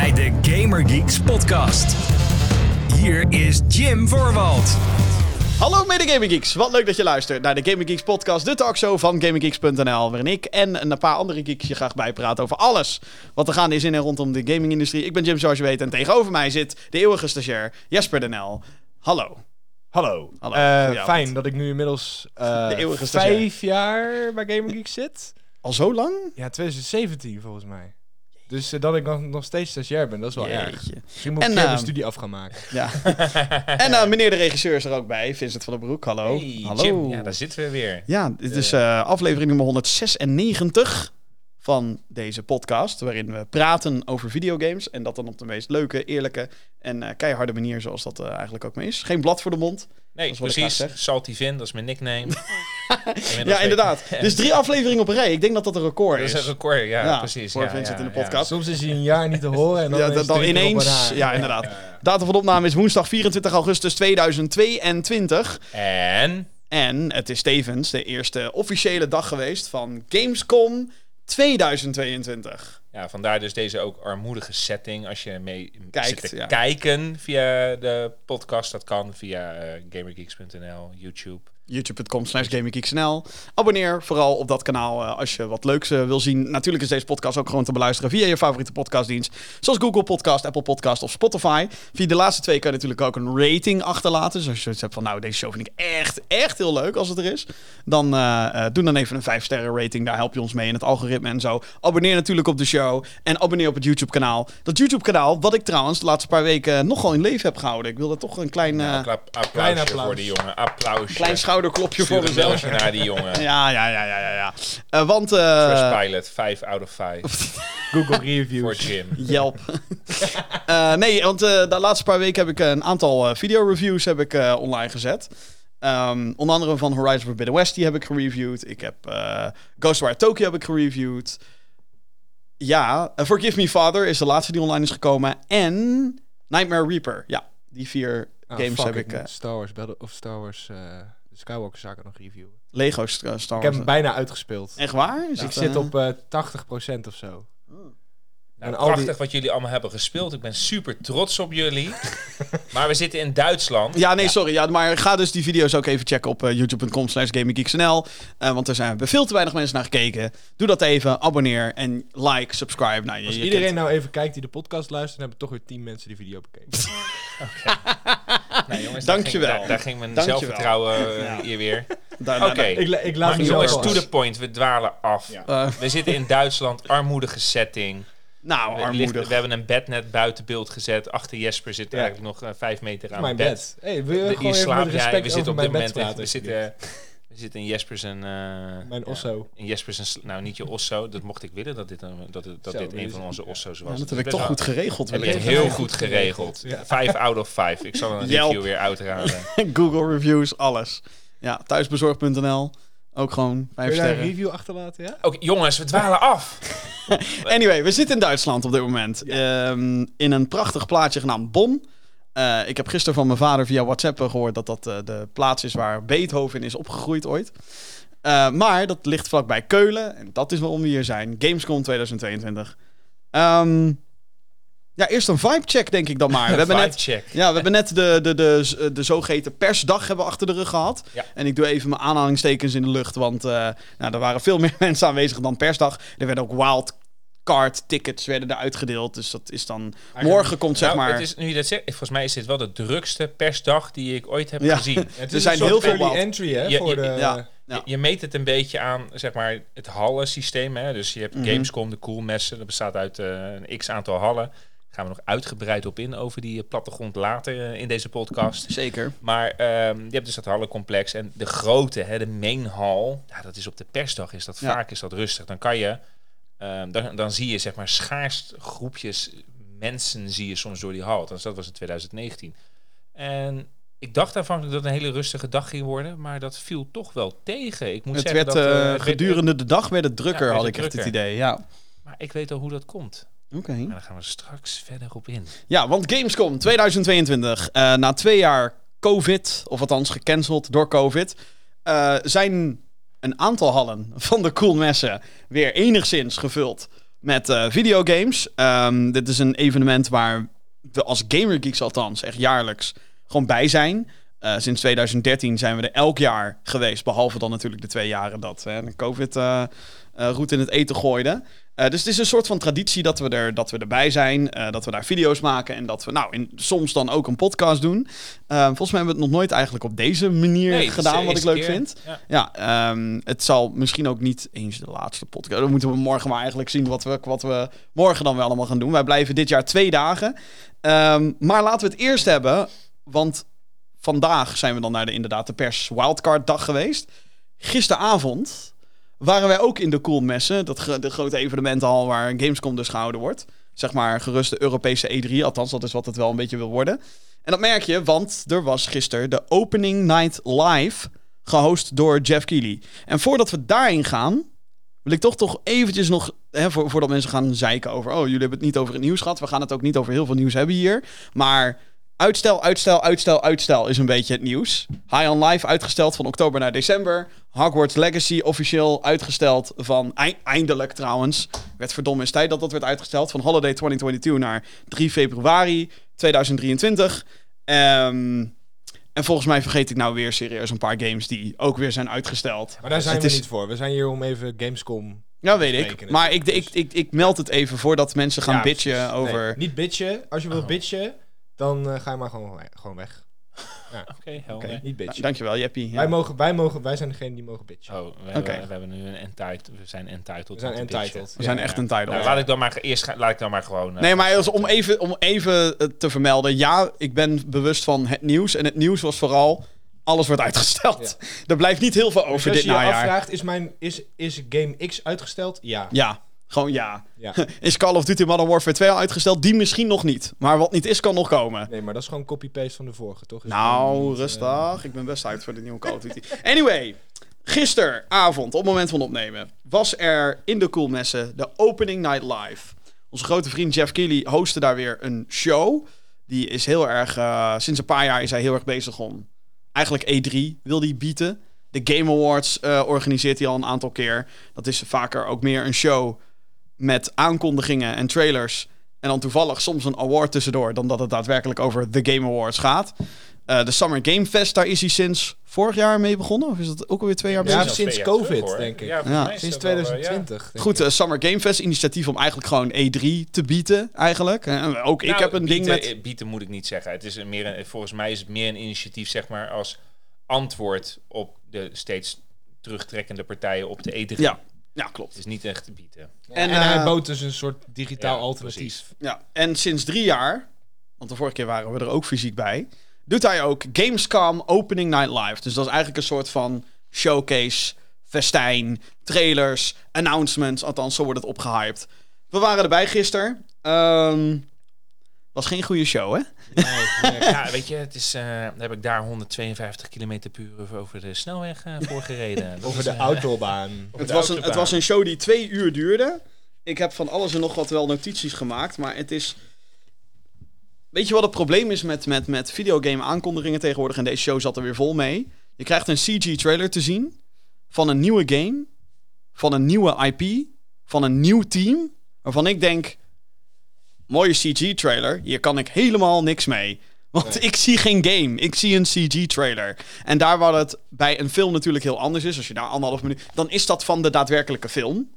bij de Gamer Geeks podcast. Hier is Jim Voorwald. Hallo mede Gaming Geeks, wat leuk dat je luistert naar de Gaming Geeks podcast, de talkshow van GamingGeeks.nl, waarin ik en een paar andere geeks je graag bijpraten over alles wat er gaande is in en rondom de gamingindustrie. Ik ben Jim zoals je weet en tegenover mij zit de eeuwige stagiair Jesper Denel. Hallo. Hallo. Hallo, Eh, fijn dat ik nu inmiddels eh, De eeuwige stagiair. vijf jaar bij Gaming Geek zit. Al zo lang? Ja, 2017 volgens mij. Dus eh, dat ik nog, nog steeds stagiair ben, dat is wel erg. Jeetje. Misschien moet En, ik ehm, mijn studie af gaan maken. Ja. en eh, meneer de regisseur is er ook bij, Vincent van der Broek. Hallo. Hey, Hallo. Jim. Ja, daar zitten we weer. Ja, dit is eh, aflevering nummer 196 van deze podcast. Waarin we praten over videogames. En dat dan op de meest leuke, eerlijke en eh, keiharde manier, zoals dat eigenlijk ook maar is. Geen blad voor de mond. Nee, is precies. Salty Vin, dat is mijn nickname. Ja, inderdaad. Dus drie afleveringen op een rij. Ik denk dat dat een record Dat is. is een record, ja, Ja, precies. voor ja, Vincent ja, in de ja. podcast. Soms is hij een jaar niet te horen en dan, Ja, is dan, ineens. Ja, inderdaad. Datum van opname is woensdag 24 augustus 2022. En En het is tevens de eerste officiële dag geweest van Gamescom 2022. Ja, vandaar dus deze ook armoedige setting. Als je mee Kijkt, zit te ja. kijken via de podcast, dat kan via eh, gamergeeks.nl, YouTube. youtube.com slash gaminggeeksnl. Abonneer vooral op dat kanaal eh, als je wat leuks eh, wil zien. Natuurlijk is deze podcast ook gewoon te beluisteren via je favoriete podcastdienst. Zoals Google Podcast, Apple Podcast of Spotify. Via de laatste twee kan je natuurlijk ook een rating achterlaten. Dus als je zoiets hebt van nou deze show vind ik echt, echt heel leuk als het er is. Dan eh, doe dan even een 5 sterren rating. Daar help je ons mee in het algoritme en zo. Abonneer natuurlijk op de show. En abonneer op het YouTube kanaal. Dat YouTube kanaal wat ik trouwens de laatste paar weken nogal in leven heb gehouden. Ik wilde toch een klein, appla- applausje voor die jongen. Applausje. klein schouderklopje voor een mezelf. naar die jongen. Ja, ja, ja, ja, ja. ja. Eh, want eh Trustpilot, 5 out of 5. Google voor reviews. Jim. Yelp. Eh, nee, want eh, de laatste paar weken heb ik een aantal eh, video-reviews heb ik, eh, online gezet. Ehm, onder andere van Horizon Forbidden West, die heb ik gereviewd. Ik heb eh, Ghostwire Tokyo heb ik gereviewd. Ja, Forgive Me Father is de laatste die online is gekomen. En Nightmare Reaper. Ja, die vier Ah, games fuck, heb ik... eh, Star Wars Battle of Star Wars eh, de Skywalker zaken nog reviewen. Lego eh, Star Ik heb Wars. hem bijna uitgespeeld. Echt waar? Is ik zit eh, op eh 80% of zo. Nou, En die- prachtig wat jullie allemaal hebben gespeeld. Ik ben super trots op jullie. maar we zitten in Duitsland. Ja, nee, sorry. Ja, maar ga dus die video's ook even checken op youtube.com slash gaminggeeksnl. Eh, want er zijn veel te weinig mensen naar gekeken. Doe dat even. Abonneer en like, subscribe. Nou, je, Als je iedereen kent- nou even kijkt die de podcast luistert, dan hebben toch weer 10 mensen die video bekeken. Nee, jongens, Dankjewel. Daar ging, daar, daar ging mijn Dankjewel. zelfvertrouwen eh, Ja. hier weer. Oké. ik, ik laat Maar jongens, to the point. We dwalen af. eh, We zitten in Duitsland, armoedige setting. nou, We, ligt- armoedig. we hebben een bed net buiten beeld gezet. Achter Jesper zit Ja. eigenlijk nog eh, vijf meter aan Mijn bed. bed. Hey, wil je De- gewoon hier even slaap jij. We zitten op dit moment in, praten, we zitten, we zitten in Jesper's een... eh, Mijn ja, osso. in Jesper's sl- nou niet je osso, dat mocht ik willen dat dit, een, dat, het- dat Zo, dit een van onze osso's was. Ja, dat heb ik toch goed geregeld. Heb ik heel goed geregeld. Ja. Vijf out of five. Ik zal een Yelp. review weer uitraden. Google reviews, alles. Ja, thuisbezorg.nl. Ook gewoon vijf Wil je daar een sterren. review achterlaten, ja? Oké, jongens, we dwalen af. Anyway, we zitten in Duitsland op dit moment. Ehm, in een prachtig plaatsje genaamd Bonn. Eh, ik heb gisteren van mijn vader via WhatsApp gehoord dat dat eh, de plaats is waar Beethoven is opgegroeid ooit. Eh, maar dat ligt vlakbij Keulen. En dat is waarom we hier zijn. Gamescom 2022. Ehm, ja, eerst een vibe-check denk ik dan maar. We hebben net, check. ja, we hebben net de, de, de, de, zogeheten persdag hebben achter de rug gehad. Ja. En ik doe even mijn aanhalingstekens in de lucht, want nou, er waren veel meer mensen aanwezig dan persdag. Er werden ook wildcard tickets werden er uitgedeeld. Dus dat is dan... Morgen komt zeg Nou, maar... het is, nu je dat zegt, volgens mij is dit wel de drukste persdag die ik ooit heb Ja. gezien. Het Er zijn een soort heel veel entry, hè? Ja, voor de, ja. Je, je meet het een beetje aan zeg maar, het hallensysteem. Hè? Dus je hebt Mhm. Gamescom, de coolmessen. Dat bestaat uit eh, een x-aantal hallen. Daar gaan we nog uitgebreid op in over die eh, plattegrond later eh, in deze podcast. Zeker. Maar ehm, je hebt dus dat hallencomplex. En de grote, hè, de main hall, ja, dat is op de persdag. Is dat Ja. vaak is dat rustig. Dan kan je, ehm, dan, dan zie je zeg maar schaarst groepjes mensen zie je soms door die hal. Dus dat was in 2019. En ik dacht aanvankelijk dat het een hele rustige dag ging worden, maar dat viel toch wel tegen. Ik moet Het zeggen werd dat eh, eh, werd- gedurende de dag werd het drukker, Ja, had ik echt het idee. Ja. Maar ik weet al hoe dat komt. Oké. Maar daar gaan we straks verder op in. Ja, want Gamescom 2022, eh, na twee jaar COVID, of althans gecanceld door COVID, zijn een aantal hallen van de coolmessen weer enigszins gevuld met eh, videogames. Ehm, dit is een evenement waar we als Gamer Geeks althans echt jaarlijks gewoon bij zijn. Eh, sinds 2013 zijn we er elk jaar geweest. Behalve dan natuurlijk de twee jaren dat hè, de COVID eh roet in het eten gooide. Eh, dus het is een soort van traditie dat we, er, dat we erbij zijn. eh, dat we daar video's maken. En dat we nou in, soms dan ook een podcast doen. Eh, volgens mij hebben we het nog nooit eigenlijk op deze manier Nee, het is gedaan. Wat ik leuk keer. vind. Ja. Ja, ehm, het zal misschien ook niet eens de laatste podcast. Dan moeten we morgen maar eigenlijk zien wat we, wat we morgen dan wel allemaal gaan doen. Wij blijven dit jaar twee dagen. Ehm, maar laten we het eerst hebben. Want vandaag zijn we dan naar de inderdaad de pers wildcard dag geweest. Gisteravond waren wij ook in de Coolmessen. Dat de grote evenementenhal waar Gamescom dus gehouden wordt. Zeg maar gerust de Europese E3. Althans, dat is wat het wel een beetje wil worden. En dat merk je, want er was gisteren de Opening Night Live gehost door Jeff Keighley. En voordat we daarin gaan, wil ik toch toch eventjes nog, hè, voor, voordat mensen gaan zeiken over, oh, jullie hebben het niet over het nieuws gehad. We gaan het ook niet over heel veel nieuws hebben hier. Maar uitstel, uitstel, uitstel, uitstel is een beetje het nieuws. High on Life uitgesteld van oktober naar december. Hogwarts Legacy officieel uitgesteld van, ei- eindelijk trouwens, werd verdomme is tijd dat dat werd uitgesteld, van Holiday 2022 naar 3 februari 2023. Ehm, en volgens mij vergeet ik nou weer serieus een paar games die ook weer zijn uitgesteld. Maar daar zijn Het we is- niet voor. We zijn hier om even Gamescom... Ja, weet ik. Rekenen. Maar ik, ik, ik, ik meld het even voordat mensen gaan Ja, bitchen over... Nee, niet bitchen. Als je wil Oh. bitchen, dan eh, ga je maar gewoon, gewoon weg. Oké, helder. Niet Nou, bitchen. dankjewel, Jeppie. Ja. wij, mogen, wij, mogen, wij zijn degene die mogen bitchen. Oh, we, we hebben nu een entitled. We zijn entitled. We zijn entitled. We zijn Ja, echt ja. een title. Nou, laat ik dan maar eerst ga- laat ik dan maar gewoon. eh, Nee, maar als- om even, om even eh, te vermelden. Ja, ik ben bewust van het nieuws. En het nieuws was vooral... Alles wordt uitgesteld. Er blijft niet heel veel Dus over als dit je je najaar. afvraagt, is, mijn, is, is Game X uitgesteld? Ja. Ja, gewoon ja. ja. Is Call of Duty Modern Warfare 2 al uitgesteld? Die misschien nog niet. Maar wat niet is, kan nog komen. Nee, maar dat is gewoon copy-paste van de vorige, toch? Is Nou, niet, eh, rustig. Ik ben best uit voor de nieuwe Call of Duty. Anyway, gisteravond, op het moment van opnemen, was er in de Coolmessen de Opening Night Live. Onze grote vriend Jeff Keighley hostte daar weer een show. Die is heel erg, eh, sinds een paar jaar is hij heel erg bezig om eigenlijk E3 wil hij bieden. De Game Awards eh, organiseert hij al een aantal keer. Dat is vaker ook meer een show met aankondigingen en trailers. En dan toevallig soms een award tussendoor, dan dat het daadwerkelijk over de Game Awards gaat. Eh, de Summer Game Fest, daar is hij sinds vorig jaar mee begonnen? Of is dat ook alweer twee jaar Ja, bezig? zelfs sinds jaar COVID, terug, denk ik. Ja, Ja. Sinds dat wel, eh, ja. 2020. denk Goed, ik. eh, Summer Game Fest, initiatief om eigenlijk gewoon E3 te bieden, eigenlijk. Eh, ook ik Nou, heb een ding bieden, met... eh, Bieden moet ik niet zeggen. Het is een meer een, volgens mij is het meer een initiatief, zeg maar, als antwoord op de steeds terugtrekkende partijen op de E3. Ja, ja, klopt. Het is niet echt bieden. En, En, hij eh, bood dus een soort digitaal Ja, alternatief. precies. Ja, en sinds drie jaar, want de vorige keer waren we er ook fysiek bij, doet hij ook Gamescom Opening Night Live. Dus dat is eigenlijk een soort van showcase, festijn, trailers, announcements. Althans, zo wordt het opgehyped. We waren erbij gisteren. Ehm, was geen goede show, hè? Nee. Ja, weet je, het is, eh, dan heb ik daar 152 km per uur over de snelweg eh, voor gereden. Dat Over de eh, autobaan. Het de was, een, het was een show die twee uur duurde. Ik heb van alles en nog wat wel notities gemaakt, maar het is... Weet je wat het probleem is met, met, met videogame aankondigingen tegenwoordig? En deze show zat er weer vol mee. Je krijgt een CG-trailer te zien van een nieuwe game, van een nieuwe IP, van een nieuw team, waarvan ik denk... Mooie CG-trailer, hier kan ik helemaal niks mee. Want Nee. ik zie geen game, ik zie een CG-trailer. En daar waar het bij een film natuurlijk heel anders is, als je daar anderhalf minuut... dan is dat van de daadwerkelijke film.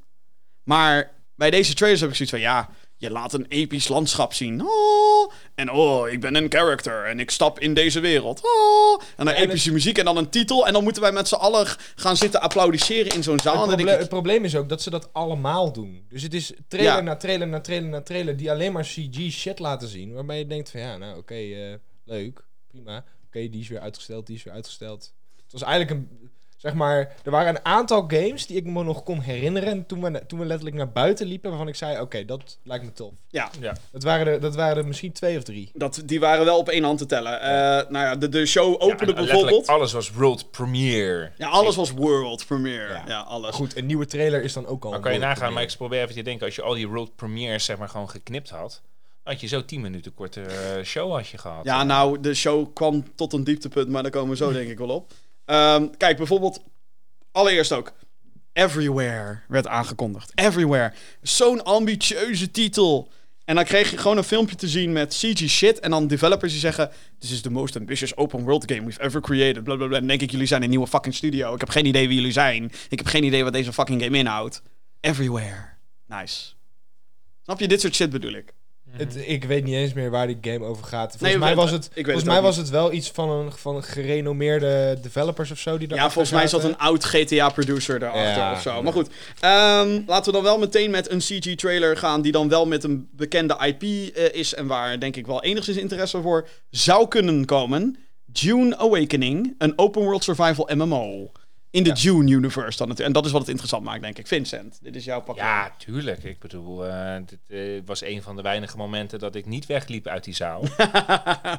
Maar bij deze trailers heb ik zoiets van, ja, je laat een episch landschap zien. Oh, en oh, ik ben een character en ik stap in deze wereld. Oh, en dan Ja, epische muziek en dan een titel. En dan moeten wij met z'n allen gaan zitten applaudisseren in zo'n zaal. Het, proble- denk het ik, probleem is ook dat ze dat allemaal doen. Dus het is trailer Ja. na trailer na trailer na trailer die alleen maar CG shit laten zien. Waarbij je denkt van ja, nou oké, eh, leuk, prima. Oké, die is weer uitgesteld, die is weer uitgesteld. Het was eigenlijk een, zeg maar, er waren een aantal games die ik me nog kon herinneren toen we, toen we letterlijk naar buiten liepen. Waarvan ik zei, oké, dat lijkt me tof. ja, Ja. Dat waren, er, dat waren er misschien twee of drie. dat, die waren wel op één hand te tellen. Eh, nou ja, de, de show opende bijvoorbeeld. alles was world premiere. Ja, alles was world premiere. Ja, Ja. alles. Goed, een nieuwe trailer is dan ook al Dan een kan je nagaan, maar ik probeer even te denken, als je al die world premieres zeg maar gewoon geknipt had, had je zo 10 minuten korte eh, show had je gehad. Ja, nou, de show kwam tot een dieptepunt, maar daar komen we zo denk ik wel op. Ehm, kijk, bijvoorbeeld, allereerst ook. Everywhere werd aangekondigd. Everywhere. Zo'n ambitieuze titel. En dan kreeg je gewoon een filmpje te zien met CG shit. En dan developers die zeggen: This is the most ambitious open world game we've ever created. Blablabla. Denk ik: Jullie zijn een nieuwe fucking studio. Ik heb geen idee wie jullie zijn. Ik heb geen idee wat deze fucking game inhoudt. Everywhere. Nice. Snap je? Dit soort shit bedoel ik. Het, ik weet niet eens meer waar die game over gaat. Volgens Nee, mij, was het, volgens het mij was het wel iets van een, van een gerenommeerde developers of zo. Die Ja, volgens mij zat een oud GTA-producer daarachter Ja, of zo. ja. Maar goed, Ehm, laten we dan wel meteen met een CG-trailer gaan... die dan wel met een bekende IP eh, is... en waar denk ik wel enigszins interesse voor zou kunnen komen. Dune Awakening, een open-world survival MMO. In de Dune-universe dan natuurlijk. En dat is wat het interessant maakt, denk ik. Vincent, dit is jouw pakje. Ja, tuurlijk. Ik bedoel, eh, dit eh, was een van de weinige momenten dat ik niet wegliep uit die zaal.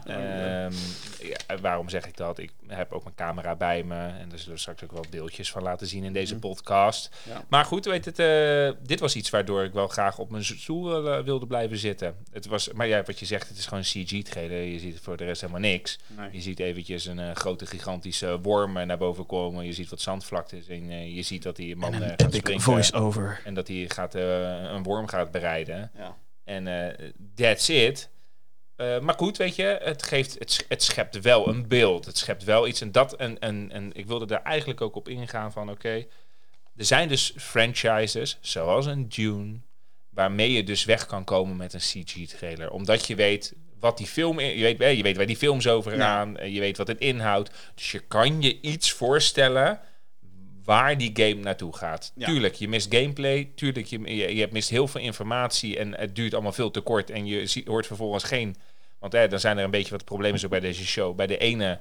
Ehm, ja, waarom zeg ik dat? Ik heb ook mijn camera bij me. En er zullen straks ook wel beeldjes van laten zien in deze podcast. Ja. Maar goed, weet het, eh, dit was iets waardoor ik wel graag op mijn stoel wilde blijven zitten. Het was, maar ja, wat je zegt, het is gewoon CG-trailer. Je ziet voor de rest helemaal niks. Nee. Je ziet eventjes een grote, gigantische worm naar boven komen. Je ziet wat zandvlaktes en eh, je ziet dat die man En eh, een gaat epic springen. voice-over. En dat hij gaat, eh, een worm gaat bereiden. Ja. En eh that's it. Eh, maar goed, weet je, het, geeft, het, het schept wel een beeld. Het schept wel iets. En, dat, en, en, en ik wilde daar eigenlijk ook op ingaan van, oké, er zijn dus franchises, zoals een Dune, waarmee je dus weg kan komen met een CG-trailer. Omdat je weet wat die film... Je weet, eh, je weet waar die films over gaan. eh, Je weet wat het inhoudt. Dus je kan je iets voorstellen waar die game naartoe gaat. Ja. Tuurlijk, je mist gameplay. Tuurlijk, je, je, je mist heel veel informatie en het duurt allemaal veel te kort. En je ziet, hoort vervolgens geen... Want eh, dan zijn er een beetje wat problemen zo bij deze show. Bij de ene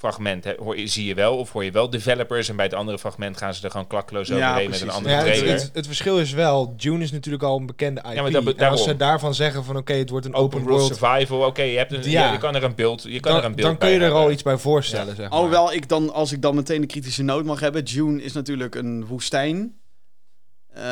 fragment hè, hoor je, zie je wel, of hoor je wel developers... en bij het andere fragment gaan ze er gewoon klakkeloos Ja, overheen met een andere Ja, het, trailer. het, het verschil is wel, Dune is natuurlijk al een bekende IP. maar dat be- en als ze daarvan zeggen van oké, het wordt een Open open, world world, survival, oké, je, hebt een- Ja. je, je kan er een beeld, je kan er een dan, beeld dan kun je er al iets bij voorstellen. Zeg maar. Alhoewel ik dan, als ik dan meteen de kritische noot mag hebben... Dune is natuurlijk een woestijn. Eh,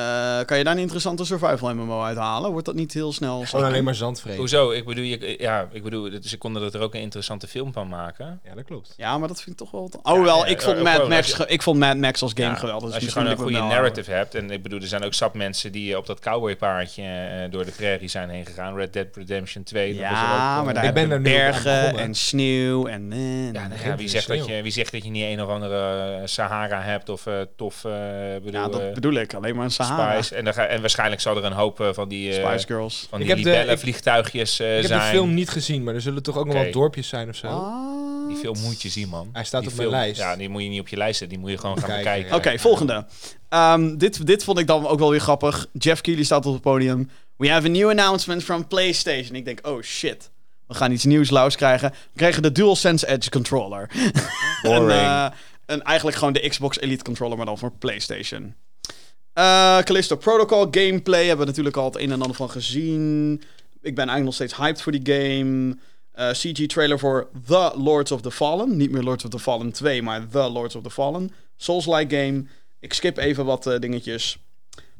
kan je daar een interessante survival MMO uithalen? Wordt dat niet heel snel... Gewoon alleen maar zandvreten. Hoezo? Ik bedoel, je, ja, ik bedoel, ze konden er ook een interessante film van maken. Ja, dat klopt. Ja, maar dat vind ik toch wel... Oh, wel, ja, ik, vond Mad wel, Max, als je- ge- ik vond Mad Max als game Ja, geweldig. Dus als je misschien gewoon een goede wel narrative hebt. En ik bedoel, er zijn ook zat mensen die op dat cowboypaardje eh, door de prairie zijn heen gegaan. Red Dead Redemption 2. dat was er ook, Ja, eh, maar daar Ik ben er bergen en sneeuw en... eh, Ja, nou wie, zegt dat je, wie zegt dat je niet een of andere eh, Sahara hebt of eh, tof, eh bedoel, ja, dat eh, bedoel ik. Alleen maar een Sahara. Spice. En, dan ga, en waarschijnlijk zal er een hoop eh, van die, eh Spice Girls. van die heb de- libellen ik- vliegtuigjes eh, Ik heb zijn. de film niet gezien, maar er zullen toch ook nog wel dorpjes zijn of zo. Ah. Die film moet je zien, man. Hij staat Die op mijn film- lijst. Ja, die moet je niet op je lijst zetten. Die moet je gewoon gaan Kijken, bekijken. ja. Oké, volgende. Ehm, dit, dit vond ik dan ook wel weer grappig. Jeff Keighley staat op het podium. We have a new announcement from PlayStation. Ik denk, oh shit. We gaan iets nieuws lauws krijgen. We krijgen de DualSense Edge controller. een, eh, een, eigenlijk gewoon de Xbox Elite controller, maar dan voor PlayStation. Eh Callisto Protocol gameplay hebben we natuurlijk al het een en ander van gezien. Ik ben eigenlijk nog steeds hyped voor die game. Eh, CG trailer voor The Lords of the Fallen. Niet meer Lords of the Fallen 2, maar The Lords of the Fallen. Souls-like game. Ik skip even wat eh, dingetjes.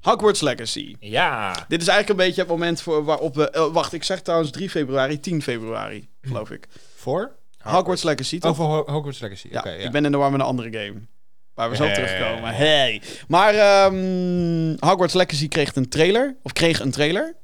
Hogwarts Legacy. Ja, Dit is eigenlijk een beetje het moment voor waarop we... wacht, ik zeg trouwens 3 februari, 10 februari, geloof ik. Voor? Hogwarts Legacy, toch? Over Ho- Hogwarts Legacy. Ja. ik ben in de war met een andere game. Waar we zo op terugkomen. Hey. Maar ehm, Hogwarts Legacy kreeg een trailer. Of kreeg een trailer.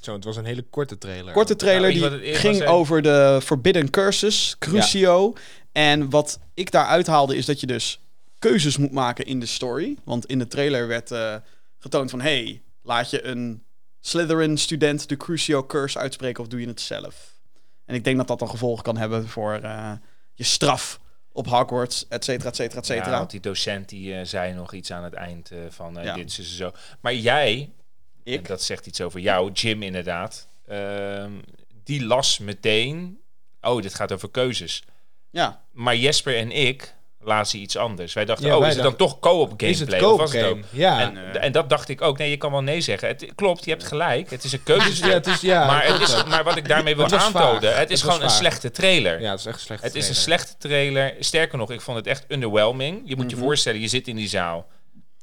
Zo, het was een hele korte trailer. Korte trailer weet je die ging was, over de Forbidden Curses, Crucio. En wat ik daaruit haalde is dat je dus keuzes moet maken in de story. Want in de trailer werd eh, getoond van... Hey, laat je een Slytherin-student de Crucio Curse uitspreken of doe je het zelf? En ik denk dat dat dan gevolgen kan hebben voor eh, je straf op Hogwarts, et cetera, et cetera, et Ja, cetera. want die docent die eh, zei nog iets aan het eind eh, van eh, Ja. dit is zo. Maar jij, en ik? dat zegt iets over jou, Jim inderdaad, ehm, die las meteen, oh, dit gaat over keuzes. Ja, Maar Jesper en ik lazen iets anders. Wij dachten, Ja, oh, wij is het dan toch co-op gameplay? Is het ook? game? Ja. En, en dat dacht ik ook. Nee, je kan wel nee zeggen. Het klopt, je hebt gelijk. Het is een keuze. ja, het is, ja, maar, het is, maar wat ik daarmee wil aantonen, het is gewoon een slechte trailer. Ja, het is echt een slecht. Het is een slechte trailer. Sterker nog, ik vond het echt underwhelming. Je moet je voorstellen, je zit in die zaal.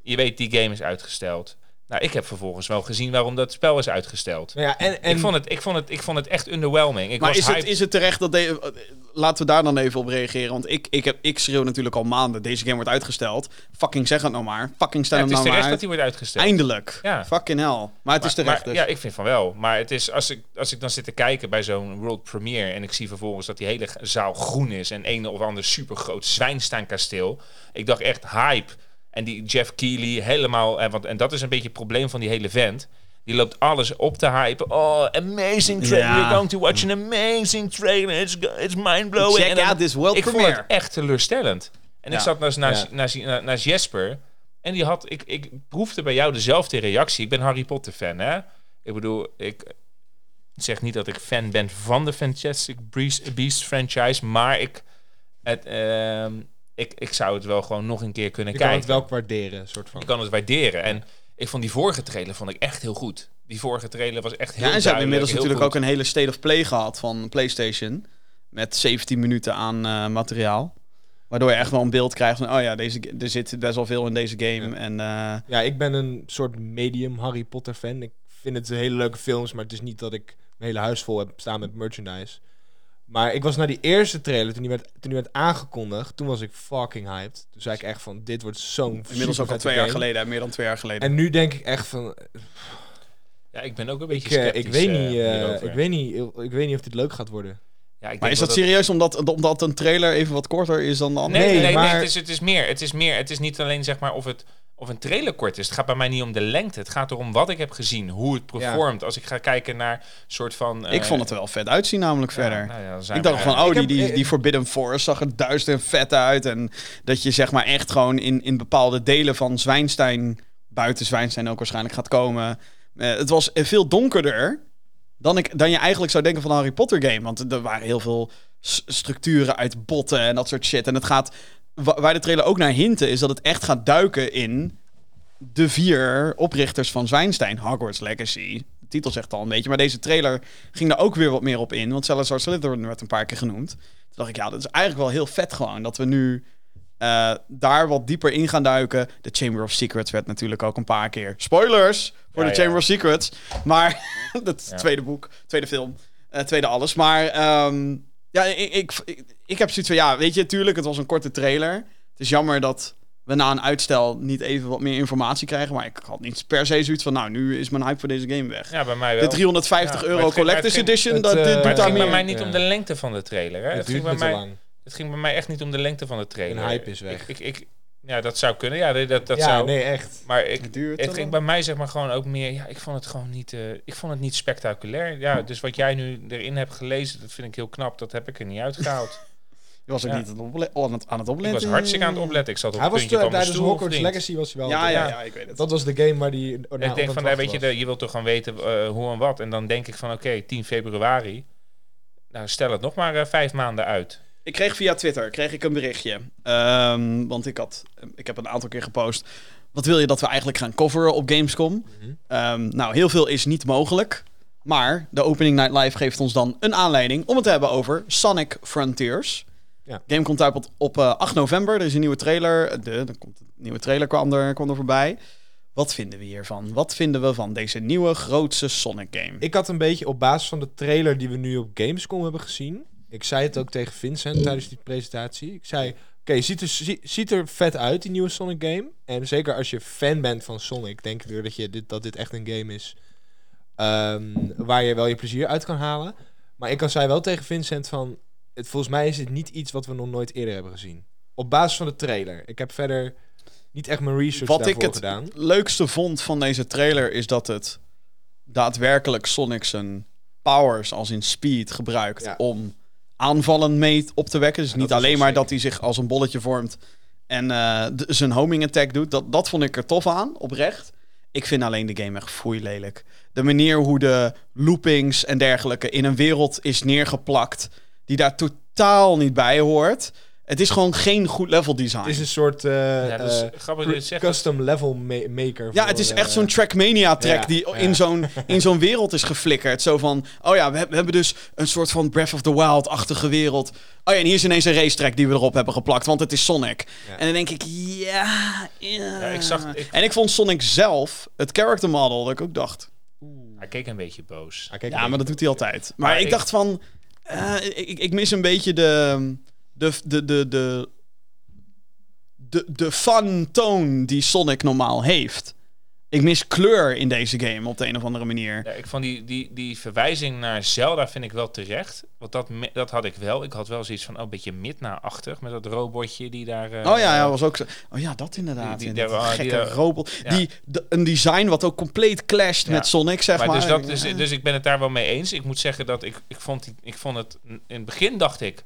Je weet, die game is uitgesteld. Nou, ik heb vervolgens wel gezien waarom dat spel is uitgesteld. Nou ja, en, en ik, vond het, ik, vond het, ik vond het echt underwhelming. Ik Maar was is het, is het terecht dat... De, laten we daar dan even op reageren. Want ik, ik, heb, ik schreeuw natuurlijk al maanden. Deze game wordt uitgesteld. Fucking zeg het nou maar. Fucking stel Ja, hem het is nou terecht maar dat die wordt uitgesteld. Eindelijk. Ja. Fucking hell. Maar het is Maar- terecht maar- dus. Ja, ik vind van wel. Maar het is, als, ik, als ik dan zit te kijken bij zo'n world premiere... en ik zie vervolgens dat die hele zaal groen is... en een of ander supergroot Zwijnstaankasteel... ik dacht echt hype. En die Jeff Keighley helemaal... En, want, en dat is een beetje het probleem van die hele vent... Die loopt alles op te hypen. Oh, amazing trailer. Ja. You're going to watch an amazing trailer. It's, it's mind-blowing. Check En dan- out this world ik vond het echt teleurstellend. En ik zat naast, naast, Ja. naast, naast, naast Jesper. En die had, ik, ik proefde bij jou dezelfde reactie. Ik ben Harry Potter fan, hè? Ik bedoel, ik zeg niet dat ik fan ben van de Fantastic Beasts Beasts franchise, maar ik, het, ehm, ik, ik zou het wel gewoon nog een keer kunnen je kan kijken. het wel waarderen, soort van. Ik kan het waarderen. En ik vond die vorige trailer vond ik echt heel goed. Die vorige trailer was echt heel Ja, en ze hebben inmiddels natuurlijk ook een hele state of play gehad van PlayStation. Met 17 minuten aan eh, materiaal. Waardoor je echt wel een beeld krijgt van, oh ja, deze, er zit best wel veel in deze game. Ja. En eh, Ja, ik ben een soort medium Harry Potter fan. Ik vind het hele leuke films, maar het is niet dat ik mijn hele huis vol heb staan met merchandise. Maar ik was naar die eerste trailer, toen die werd, toen die werd aangekondigd, toen was ik fucking hyped. Toen zei ik echt van, dit wordt zo'n inmiddels ook al twee jaar geleden, meer dan twee jaar geleden. En nu denk ik echt van. Ja, ik ben ook een ik, beetje eh, sceptisch. ik, weet eh, niet, eh, hierover. ik, weet niet, ik weet niet of dit leuk gaat worden. Ja, ik maar denk is dat serieus omdat, omdat een trailer even wat korter is dan de andere? Nee, nee, Nee, het, is, het is meer. Het is meer. Het is niet alleen zeg maar of het of een trailer kort is. Het gaat bij mij niet om de lengte. Het gaat erom wat ik heb gezien, hoe het performt. Als ik ga kijken naar soort van. Ik eh, vond het er wel vet uitzien namelijk ja, verder. nou ja, Ik dacht van, oh, Ik die, die, die Forbidden Forest zag er duister en vet uit. En dat je zeg maar echt gewoon in, in bepaalde delen van Zwijnstein, buiten Zwijnstein ook waarschijnlijk gaat komen. Eh, het was eh, veel donkerder dan, ik, dan je eigenlijk zou denken van een Harry Potter game. Want er waren heel veel structuren uit botten en dat soort shit. En het gaat, waar de trailer ook naar hinten, is dat het echt gaat duiken in de vier oprichters van Zwijnstein. Hogwarts Legacy. De titel zegt al een beetje. Maar deze trailer ging daar ook weer wat meer op in. Want Salazar Slytherin werd een paar keer genoemd. Toen dacht ik, ja, dat is eigenlijk wel heel vet gewoon. Dat we nu eh, daar wat dieper in gaan duiken. De Chamber of Secrets werd natuurlijk ook een paar keer. Spoilers voor Ja, de ja. Chamber of Secrets. Maar dat het Ja. tweede boek, tweede film, eh, tweede alles. Maar ehm, ja, ik, ik, ik, ik heb zoiets van, ja, weet je, tuurlijk, het was een korte trailer. Het is jammer dat we na een uitstel niet even wat meer informatie krijgen. Maar ik had niet per se zoiets van, nou, nu is mijn hype voor deze game weg. Ja, bij mij wel. De 350 Ja, maar euro ging- Collector's ging- Edition, het, dat dit eh, doet het ging bij mij niet Ja. om de lengte van de trailer. Hè? Het Het, ging duurt bij mij, lang. het ging bij mij echt niet om de lengte van de trailer. Een hype is weg. Ik, ik, ik- ja, dat zou kunnen. Ja, dat, dat ja, zou. nee, echt. Maar ik, Het duurt het ging bij mij zeg maar gewoon ook meer. Ja, ik vond het gewoon niet. eh, ik vond het niet spectaculair. Ja, dus wat jij nu erin hebt gelezen, dat vind ik heel knap. Dat heb ik er niet uitgehaald. Je was ook Ja. niet aan het, aan het, aan het ik opletten. was hartstikke aan het opletten. Ik zat op Hij het was van tijdens stoel. Hogwarts vriend. Legacy was hij wel. Ja, ja, Ja. ja, ik weet het. Dat was de game waar die. Ik denk van, daar weet je, de, je wilt toch gewoon weten eh, hoe en wat. En dan denk ik van, oké, 10 februari. Nou, stel het nog maar eh, vijf maanden uit. Ik kreeg via Twitter kreeg ik een berichtje. Ehm, want ik, had, ik heb een aantal keer gepost. Wat wil je dat we eigenlijk gaan coveren op Gamescom? Mhm. Ehm, nou, heel veel is niet mogelijk. Maar de Opening Night Live geeft ons dan een aanleiding om het te hebben over Sonic Frontiers. Ja. Game komt uit op, op eh, 8 november. Er is een nieuwe trailer. De, er komt een nieuwe trailer kwam er, kwam er voorbij. Wat vinden we hiervan? Wat vinden we van deze nieuwe grootste Sonic game? Ik had een beetje op basis van de trailer die we nu op Gamescom hebben gezien. Ik zei het ook tegen Vincent tijdens die presentatie. Ik zei: Oké, ziet, er, zie- ziet er vet uit, die nieuwe Sonic game. En zeker als je fan bent van Sonic, denk ik weer dat, je dit, dat dit echt een game is. ehm, waar je wel je plezier uit kan halen. Maar ik zei wel tegen Vincent van... Het, volgens mij is het niet iets wat we nog nooit eerder hebben gezien. Op basis van de trailer. Ik heb verder niet echt mijn research Wat ik daarvoor het gedaan. leukste vond van deze trailer is dat het daadwerkelijk Sonic zijn powers als in speed gebruikt Ja. om aanvallen mee op te wekken. Dus Ja, niet alleen maar sick. dat hij zich als een bolletje vormt en eh, zijn homing attack doet. Dat, dat vond ik er tof aan, oprecht. Ik vind alleen de game echt foei lelijk. De manier hoe de loopings en dergelijke in een wereld is neergeplakt die daar totaal niet bij hoort. Het is gewoon geen goed level design. Het is een soort eh, Ja, het zegt. custom level ma- maker. Ja, voor, het is echt eh, zo'n Trackmania-track ja, die ja. in zo'n wereld is geflikkerd. Zo van, oh ja, we, heb- we hebben dus een soort van Breath of the Wild-achtige wereld. Oh ja, en hier is ineens een racetrack die we erop hebben geplakt, want het is Sonic. Ja. En dan denk ik, ja, ik zag- ik- En ik vond Sonic zelf, het character model, dat ik ook dacht... Hij keek een beetje boos. Ja, maar dat doet hij altijd. Maar, Maar ik, ik- dacht van, eh, ik, ik mis een beetje de, de, de, de, de, de, de fun toon die Sonic normaal heeft. Ik mis kleur in deze game op de een of andere manier. Ja, ik vond die, die, die verwijzing naar Zelda vind ik wel terecht. Want dat, dat had ik wel. Ik had wel zoiets van, oh, een beetje midna-achtig. Met dat robotje die daar... eh, Oh ja, ja, was ook zo. Oh ja, dat inderdaad. Die- Die, die- die, die- gekke die- die- robot. ja. Die, een design wat ook compleet clasht Ja. met Sonic, zeg maar. maar dus, dat, dus, dus ik ben het daar wel mee eens. Ik moet zeggen dat ik, ik, vond, die, ik vond het... In het begin dacht ik,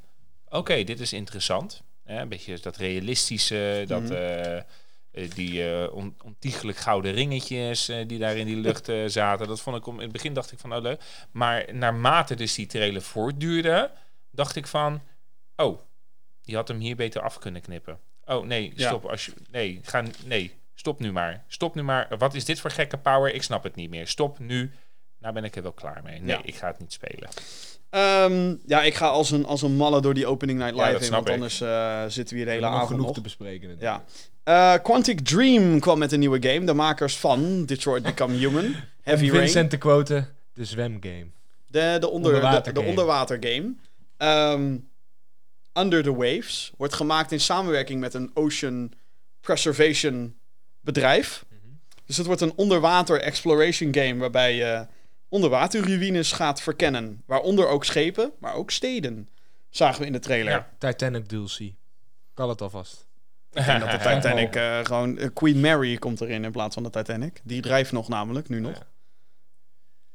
oké, dit is interessant. Een beetje dat realistische, dat... Mhm. eh, eh, die eh, on, ontiegelijk gouden ringetjes die daar in die lucht zaten. Dat vond ik om, in het begin dacht ik van, oh leuk. Maar naarmate dus die trailer voortduurde, dacht ik van, oh, die had hem hier beter af kunnen knippen. Oh nee, Ja. stop. Als je, nee, ga, nee, stop nu maar. Stop nu maar. Wat is dit voor gekke power? Ik snap het niet meer. Stop nu. Nou ben ik er wel klaar mee. Nee, Ja. ik ga het niet spelen. Ehm, ja, ik ga als een, als een malle door die opening night Ja, live in, snap want ik. anders eh, zitten we hier de hele avond genoeg nog. te bespreken. Ja. Eh, Quantic Dream kwam met een nieuwe game. De makers van Detroit Become Human. Heavy Rain. Vincent te quoten, de zwemgame. De, de, onder, de, Onderwater de game. onderwater game. Ehm, Under the Waves. Wordt gemaakt in samenwerking met een ocean preservation bedrijf. Dus het wordt een onderwater exploration game waarbij je onderwaterruïnes gaat verkennen. Waaronder ook schepen, maar ook steden. Zagen we in de trailer. Ja. Titanic DLC. Kan het alvast. Ik denk dat de Titanic eh, gewoon... eh, Queen Mary komt erin in plaats van de Titanic. Die drijft nog namelijk, nu nog. Ja.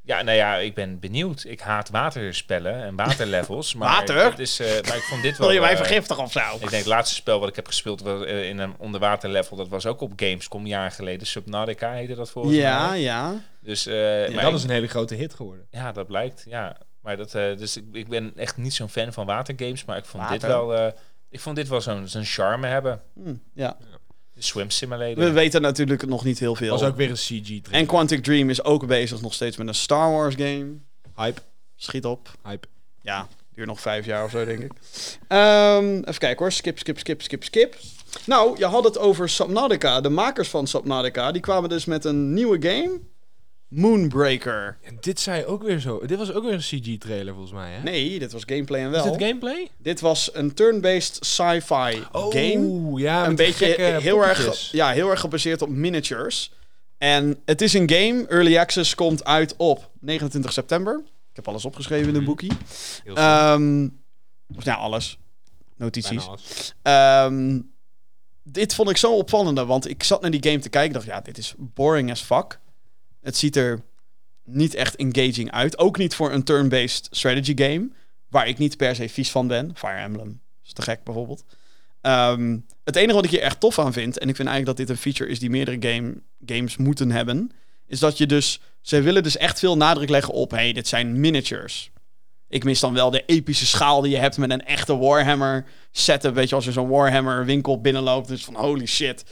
Ja, nou ja, ik ben benieuwd. Ik haat waterspellen en waterlevels. Maar Water? dit is, eh, maar ik vond dit wel... Wil je mij eh, vergiftigen of zo? Ik denk het laatste spel wat ik heb gespeeld was, eh, in een onderwaterlevel, dat was ook op Gamescom jaren geleden. Subnautica heette dat volgens Ja, mij. ja. Dus, eh, maar dat ik- is een hele grote hit geworden. Ja, dat blijkt. Ja, maar dat, eh, dus ik, ik ben echt niet zo'n fan van watergames, maar ik vond dit Water. wel, eh, ik vond dit wel zo'n zo'n charme hebben. Hm, ja. Swim Simulator. We weten natuurlijk nog niet heel veel. was ook weer een CG En Quantic Dream is ook bezig nog steeds met een Star Wars game. Hype. Schiet op. Hype. Ja, duurt nog vijf jaar of zo, denk ik. Ehm, even kijken hoor. Skip, skip, skip, skip, skip. Nou, je had het over Subnautica. De makers van Subnautica, die kwamen dus met een nieuwe game. Moonbreaker. En dit zei ook weer zo. Dit was ook weer een CG-trailer volgens mij, hè? Nee, dit was gameplay en Is wel. dit gameplay? Dit was een turn-based sci-fi game. ja, een beetje heel erg, poppetjes. ja, heel erg gebaseerd op miniatures. En het is een game. Early Access komt uit op 29 september. Ik heb alles opgeschreven in een Mhm. boekie. Ehm of ja, alles. Notities. Alles. Ehm, dit vond ik zo opvallende, want ik zat naar die game te kijken. Ik dacht, ja, dit is boring as fuck. Het ziet er niet echt engaging uit. Ook niet voor een turn-based strategy game, waar ik niet per se vies van ben. Fire Emblem is te gek bijvoorbeeld. Ehm, het enige wat ik hier echt tof aan vind, en ik vind eigenlijk dat dit een feature is die meerdere game, games moeten hebben, is dat je dus, ze willen dus echt veel nadruk leggen op, hey, dit zijn miniatures. Ik mis dan wel de epische schaal die je hebt met een echte Warhammer setup. Weet je, als je zo'n Warhammer winkel binnenloopt, dus van holy shit,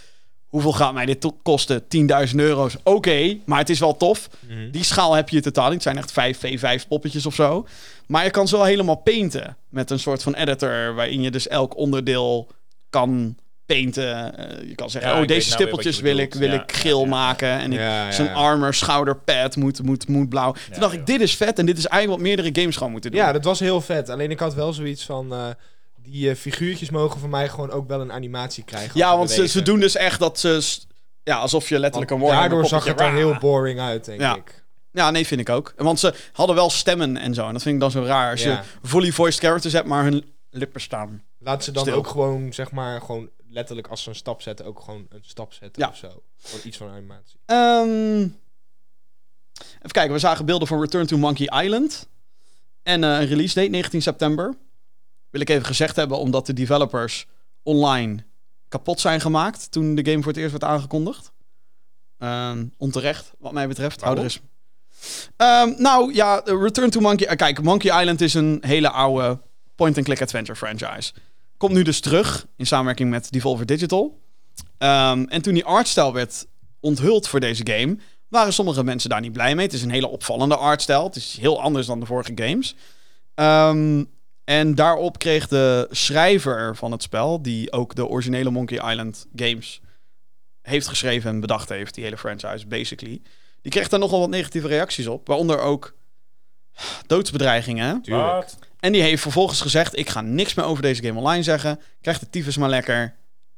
hoeveel gaat mij dit kosten? 10.000 euro's. Oké, maar het is wel tof. Mhm. Die schaal heb je totaal niet. Het zijn echt 5 V5 poppetjes of zo. Maar je kan ze wel helemaal painten met een soort van editor waarin je dus elk onderdeel kan painten. Eh, je kan zeggen, Ja, oh deze nou stippeltjes wil ik, wil Ja, ik geel ja. maken en ik, Ja, ja, zijn armor, schouderpad moet, moet, moet blauw. Toen dacht ik, dit is vet en dit is eigenlijk wat meerdere games gewoon moeten doen. Ja, dat was heel vet. Alleen ik had wel zoiets van... eh, die eh, figuurtjes mogen voor mij gewoon ook wel een animatie krijgen. Ja, want ze, doen dus echt dat ze... Ja, alsof je letterlijk een Warhammer Daardoor zag het er heel boring uit, denk Ja. ik. Ja, nee, vind ik ook. Want ze hadden wel stemmen en zo. En dat vind ik dan zo raar. Als Ja. je fully voiced characters hebt, maar hun lippen staan. Laat ze dan Stil. ook gewoon, zeg maar, gewoon letterlijk als ze een stap zetten, ook gewoon een stap zetten Ja. of zo. Gewoon iets van animatie. Ehm, even kijken, we zagen beelden van Return to Monkey Island. En eh, een release date, 19 september. Wil ik even gezegd hebben, omdat de developers online kapot zijn gemaakt toen de game voor het eerst werd aangekondigd. Ehm, onterecht, wat mij betreft. Waarom? eens. Ehm, nou ja, Return to Monkey... eh, kijk, Monkey Island is een hele oude point-and-click adventure franchise. Komt nu dus terug in samenwerking met Devolver Digital. Ehm, en toen die artstijl werd onthuld voor deze game, waren sommige mensen daar niet blij mee. Het is een hele opvallende artstijl. Het is heel anders dan de vorige games. En daarop kreeg de schrijver van het spel, die ook de originele Monkey Island games heeft geschreven en bedacht heeft, die hele franchise, basically. Die kreeg daar nogal wat negatieve reacties op. Waaronder ook doodsbedreigingen. Tuurlijk. En die heeft vervolgens gezegd: Ik ga niks meer over deze game online zeggen. Krijg de tyfus maar lekker.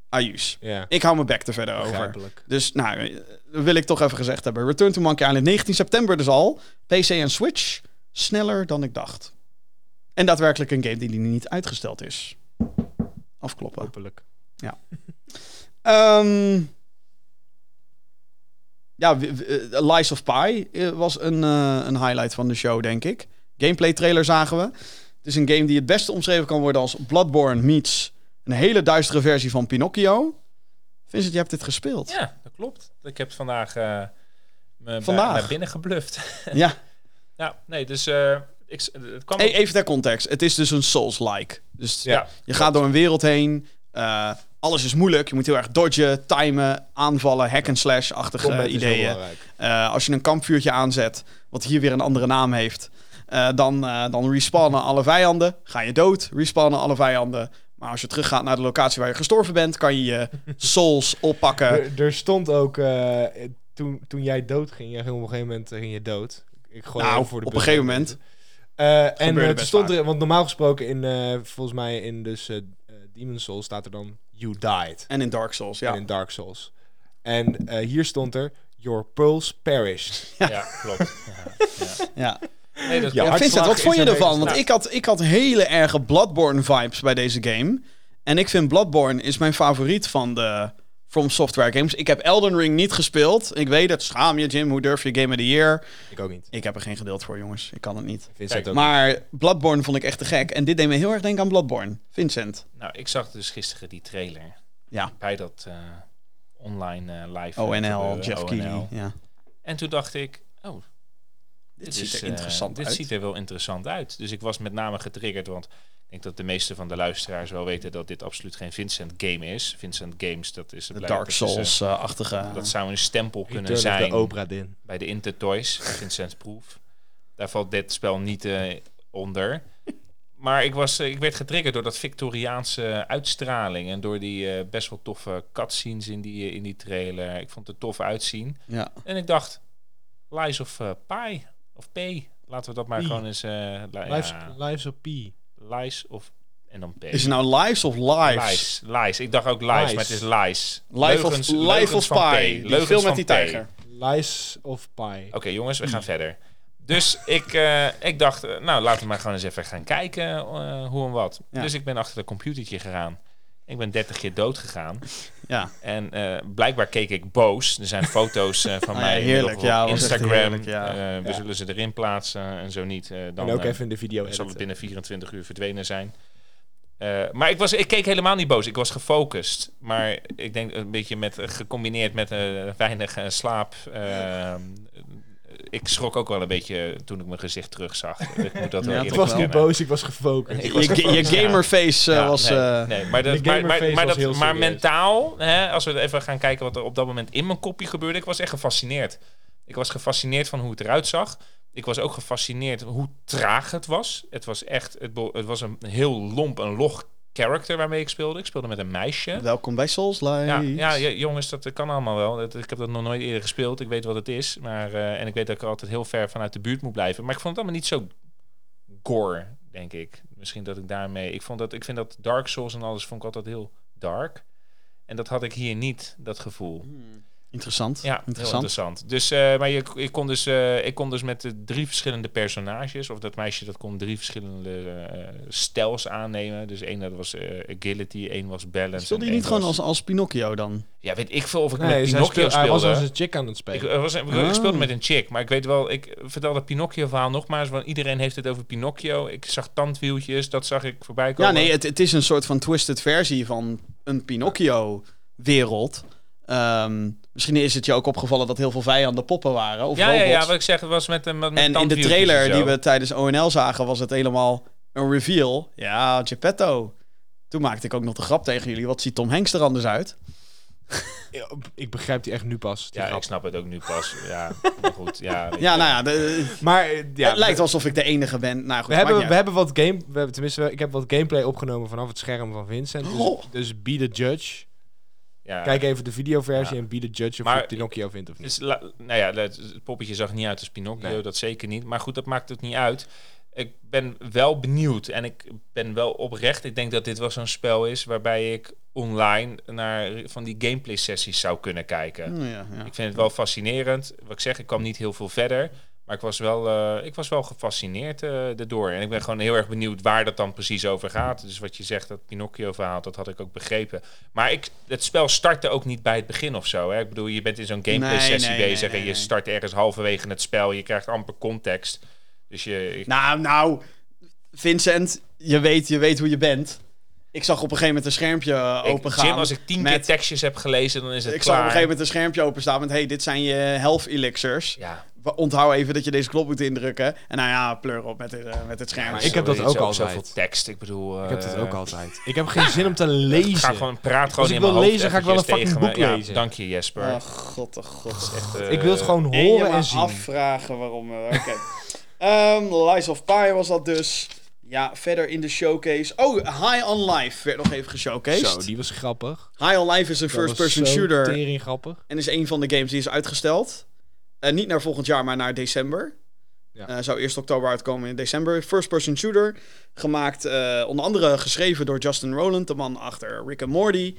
Ajuus. Ja, Ik hou mijn bek er verder over. Dus nou, dat wil ik toch even gezegd hebben. Return to Monkey Island 19 september dus al. PC en Switch. Sneller dan ik dacht. En daadwerkelijk een game die niet uitgesteld is. Afkloppen. Hopelijk. Ehm, ja, w- w- eh, Lies of Pi eh, was een, eh, een highlight van de show, denk ik. Gameplay trailer zagen we. Het is een game die het beste omschreven kan worden als Bloodborne meets een hele duistere versie van Pinocchio. Vincent, je hebt dit gespeeld. Ja, dat klopt. Ik heb vandaag eh me Vandaag? bij- naar binnen gebluft. Ja. ja, nee, dus eh, ik, het kwam... Hey, even ter context. Het is dus een Souls-like. Dus Ja. ja, je gaat door een wereld heen. eh, alles is moeilijk. Je moet heel erg dodgen, timen, aanvallen, hack and slash-achtige ideeën. Eh, als je een kampvuurtje aanzet, wat hier weer een andere naam heeft, eh, dan, eh, dan respawnen alle vijanden. Ga je dood, respawnen alle vijanden. Maar als je teruggaat naar de locatie waar je gestorven bent, kan je je souls oppakken. Er, er stond ook, eh, toen, toen jij dood ging, jij ging op een gegeven moment ging je dood. Ik gooi Nou, even voor de op een gegeven moment. Eh, en Gebeurde eh, stond er, want normaal gesproken in, eh, volgens mij in dus Demon Souls staat er dan You died. En in Dark Souls, ja. En in Dark Souls. En eh, hier stond er Your pearls perished. ja, klopt. Ja, ja. ja. Nee, dat Ja, klopt. Vincent, wat vond je ervan? Want ik had, ik had hele erge Bloodborne-vibes bij deze game. En ik vind Bloodborne is mijn favoriet van de From Software games. Ik heb Elden Ring niet gespeeld. Ik weet het, schaam je Jim, hoe durf je Game of the Year? Ik ook niet. Ik heb er geen geduld voor, jongens. Ik kan het niet. Vincent Kijk, ook Maar Bloodborne vond ik echt te gek. En dit deed me heel erg denken aan Bloodborne. Vincent. Nou, ik zag dus gisteren die trailer Ja. bij dat eh, online eh, live. ONL, gebeuren, Jeff ONL. Keighley. Ja. En toen dacht ik, oh, Dit dit, ziet is, er eh, interessant dit uit. ziet er wel interessant uit. Dus ik was met name getriggerd, want ik denk dat de meeste van de luisteraars wel weten dat dit absoluut geen Vincent game is. Vincent Games, dat is De Dark Souls-achtige... dat zou een stempel kunnen zijn the Obra Dinn. bij de Intertoys, Vincent Proof. Daar valt dit spel niet eh, onder. Maar ik, was, eh, ik werd getriggerd door dat Victoriaanse uitstraling. En door die eh, best wel toffe cutscenes in die, in die trailer. Ik vond het er tof uitzien. ja. En ik dacht, Lies of eh Pi. Of P. Laten we dat maar Pi. gewoon eens... eh li- Lives, ja, Lives of P. Lies of... En dan P. Is het nou Lives of Lives? Lies. Lies. Ik dacht ook lies, Lies. maar het is lies. Life of, Life leugens of van Pi. P. Die Leugens film met van die P. tijger. Lies of Pi. Oké, jongens, we gaan verder. Dus ik, eh, ik dacht, eh, nou, laten we maar gewoon eens even gaan kijken eh, hoe en wat. Ja. Dus ik ben achter de computertje gegaan. Ik ben 30 keer dood gegaan. Ja. En eh, blijkbaar keek ik boos. Er zijn foto's eh, van Ah, ja, mij heerlijk. op Ja, echt Instagram. heerlijk, ja. Eh, we Ja. zullen ze erin plaatsen en zo niet. eh, dan en ook even in de video zal het editen. binnen 24 uur verdwenen zijn. Eh, maar ik, was, ik keek helemaal niet boos. Ik was gefocust. Maar ik denk een beetje met, gecombineerd met weinig slaap. Ik schrok ook wel een beetje toen ik mijn gezicht terugzag. Ik moet dat wel Ja, Ik was niet boos, ik was gefocust. Ik was Je, je gefocust, gamerface eh, Ja, was... nee, eh, nee, maar, dat, maar, maar, dat, mentaal, hè, als we even gaan kijken wat er op dat moment in mijn kopje gebeurde, ik was echt gefascineerd. Ik was gefascineerd van hoe het eruit zag. Ik was ook gefascineerd hoe traag het was. Het was echt, het, het was een heel lomp en log character waarmee ik speelde. Ik speelde met een meisje. Welkom bij Souls. Ja, ja, ja, jongens, dat kan allemaal wel. Dat, ik heb dat nog nooit eerder gespeeld. Ik weet wat het is. Maar, eh, en ik weet dat ik er altijd heel ver vanuit de buurt moet blijven. Maar ik vond het allemaal niet zo gore, denk ik. Misschien dat ik daarmee... Ik, vond dat, ik vind dat Dark Souls en alles vond ik altijd heel dark. En dat had ik hier niet, dat gevoel. Interessant. Ja, interessant. heel interessant. Dus, eh, maar je, ik, kon dus, eh, ik kon dus met de drie verschillende personages, of dat meisje dat kon drie verschillende eh stijls aannemen. Dus één dat was eh, agility, één was balance. Speelde en je niet gewoon was- als, als Pinocchio dan? Ja, weet ik veel of ik Nee, met Pinocchio speel- hij was speelde. als een chick aan het Ik, spelen. er was, ik, Oh. ik speelde met een chick, maar ik weet wel, ik vertel dat Pinocchio-verhaal nogmaals, want iedereen heeft het over Pinocchio. Ik zag tandwieltjes, dat zag ik voorbij komen. Ja, nee, het, het is een soort van twisted versie van een Pinocchio-wereld. Ehm, misschien is het je ook opgevallen dat heel veel vijanden poppen waren. Of ja, ja, robots. ja, wat ik zeg, het was met, met, met en in de trailer die we tijdens ONL zagen, was het helemaal een reveal. Ja, Geppetto. Toen maakte ik ook nog de grap tegen jullie. Wat ziet Tom Hanks er anders uit? Ja, Ik begrijp die echt nu pas. die Ja, grap. ik snap het ook nu pas. Ja, maar goed. Ja, Ja, nou ja, de- Maar eh, ja, het lijkt alsof ik de enige ben. Nou, goed, we hebben, we hebben wat game, we hebben, tenminste, ik heb wat gameplay opgenomen vanaf het scherm van Vincent. Dus, Oh. dus be the judge. Ja. Kijk even de videoversie Ja. en be the judge of Maar- je Pinocchio vindt of niet. La- nou ja, het, het poppetje zag niet uit als Pinocchio, Nee. dat zeker niet. Maar goed, dat maakt het niet uit. Ik ben wel benieuwd en ik ben wel oprecht. Ik denk dat dit wel zo'n spel is waarbij ik online naar van die gameplay sessies zou kunnen kijken. Ja, ja. Ik vind het wel fascinerend. Wat ik zeg, ik kwam niet heel veel verder. Maar ik was wel, eh, ik was wel gefascineerd eh erdoor. En ik ben gewoon heel erg benieuwd waar dat dan precies over gaat. Dus wat je zegt, dat Pinocchio-verhaal, dat had ik ook begrepen. Maar ik, het spel startte ook niet bij het begin of zo. Hè? Ik bedoel, je bent in zo'n gameplay-sessie Nee, nee, bezig... nee, en je start ergens halverwege het spel. Je krijgt amper context. Dus je... ik- Nou, nou, Vincent, je weet, je weet hoe je bent. Ik zag op een gegeven moment een schermpje uh, ik- open gaan. Jim, als ik tien keer met- tekstjes heb gelezen, dan is het Ik zag op klaar. een gegeven moment een schermpje openstaan met... hey, dit zijn je health elixirs. Ja, Onthoud even dat je deze knop moet indrukken. En nou ja, pleur op met, dit, eh, met het scherm. Maar ik heb dat ook zo- altijd. Zoveel tekst, ik bedoel... Ik heb dat eh, ook altijd. Ik heb geen zin om te lezen. Ga gewoon, praat gewoon ik in wil mijn hoofd lezen, ga ik wel een fucking boek Ja, lezen. dank je, Jesper. Oh god, oh god. Echt, eh, ik wil het gewoon En je horen en zien. afvragen waarom. eh, Oké. Ehm, Lies of Pi was dat dus. Ja, verder in de showcase. Oh, High on Life werd nog even geshowcased. Zo, die was grappig. High on Life is een first-person shooter. tering grappig. En is een van de games die is uitgesteld. Eh, niet naar volgend jaar, maar naar december. Ja. Eh, zou eerst oktober uitkomen in december. First-person shooter. Gemaakt, eh, onder andere geschreven door Justin Roland, de man achter Rick and Morty.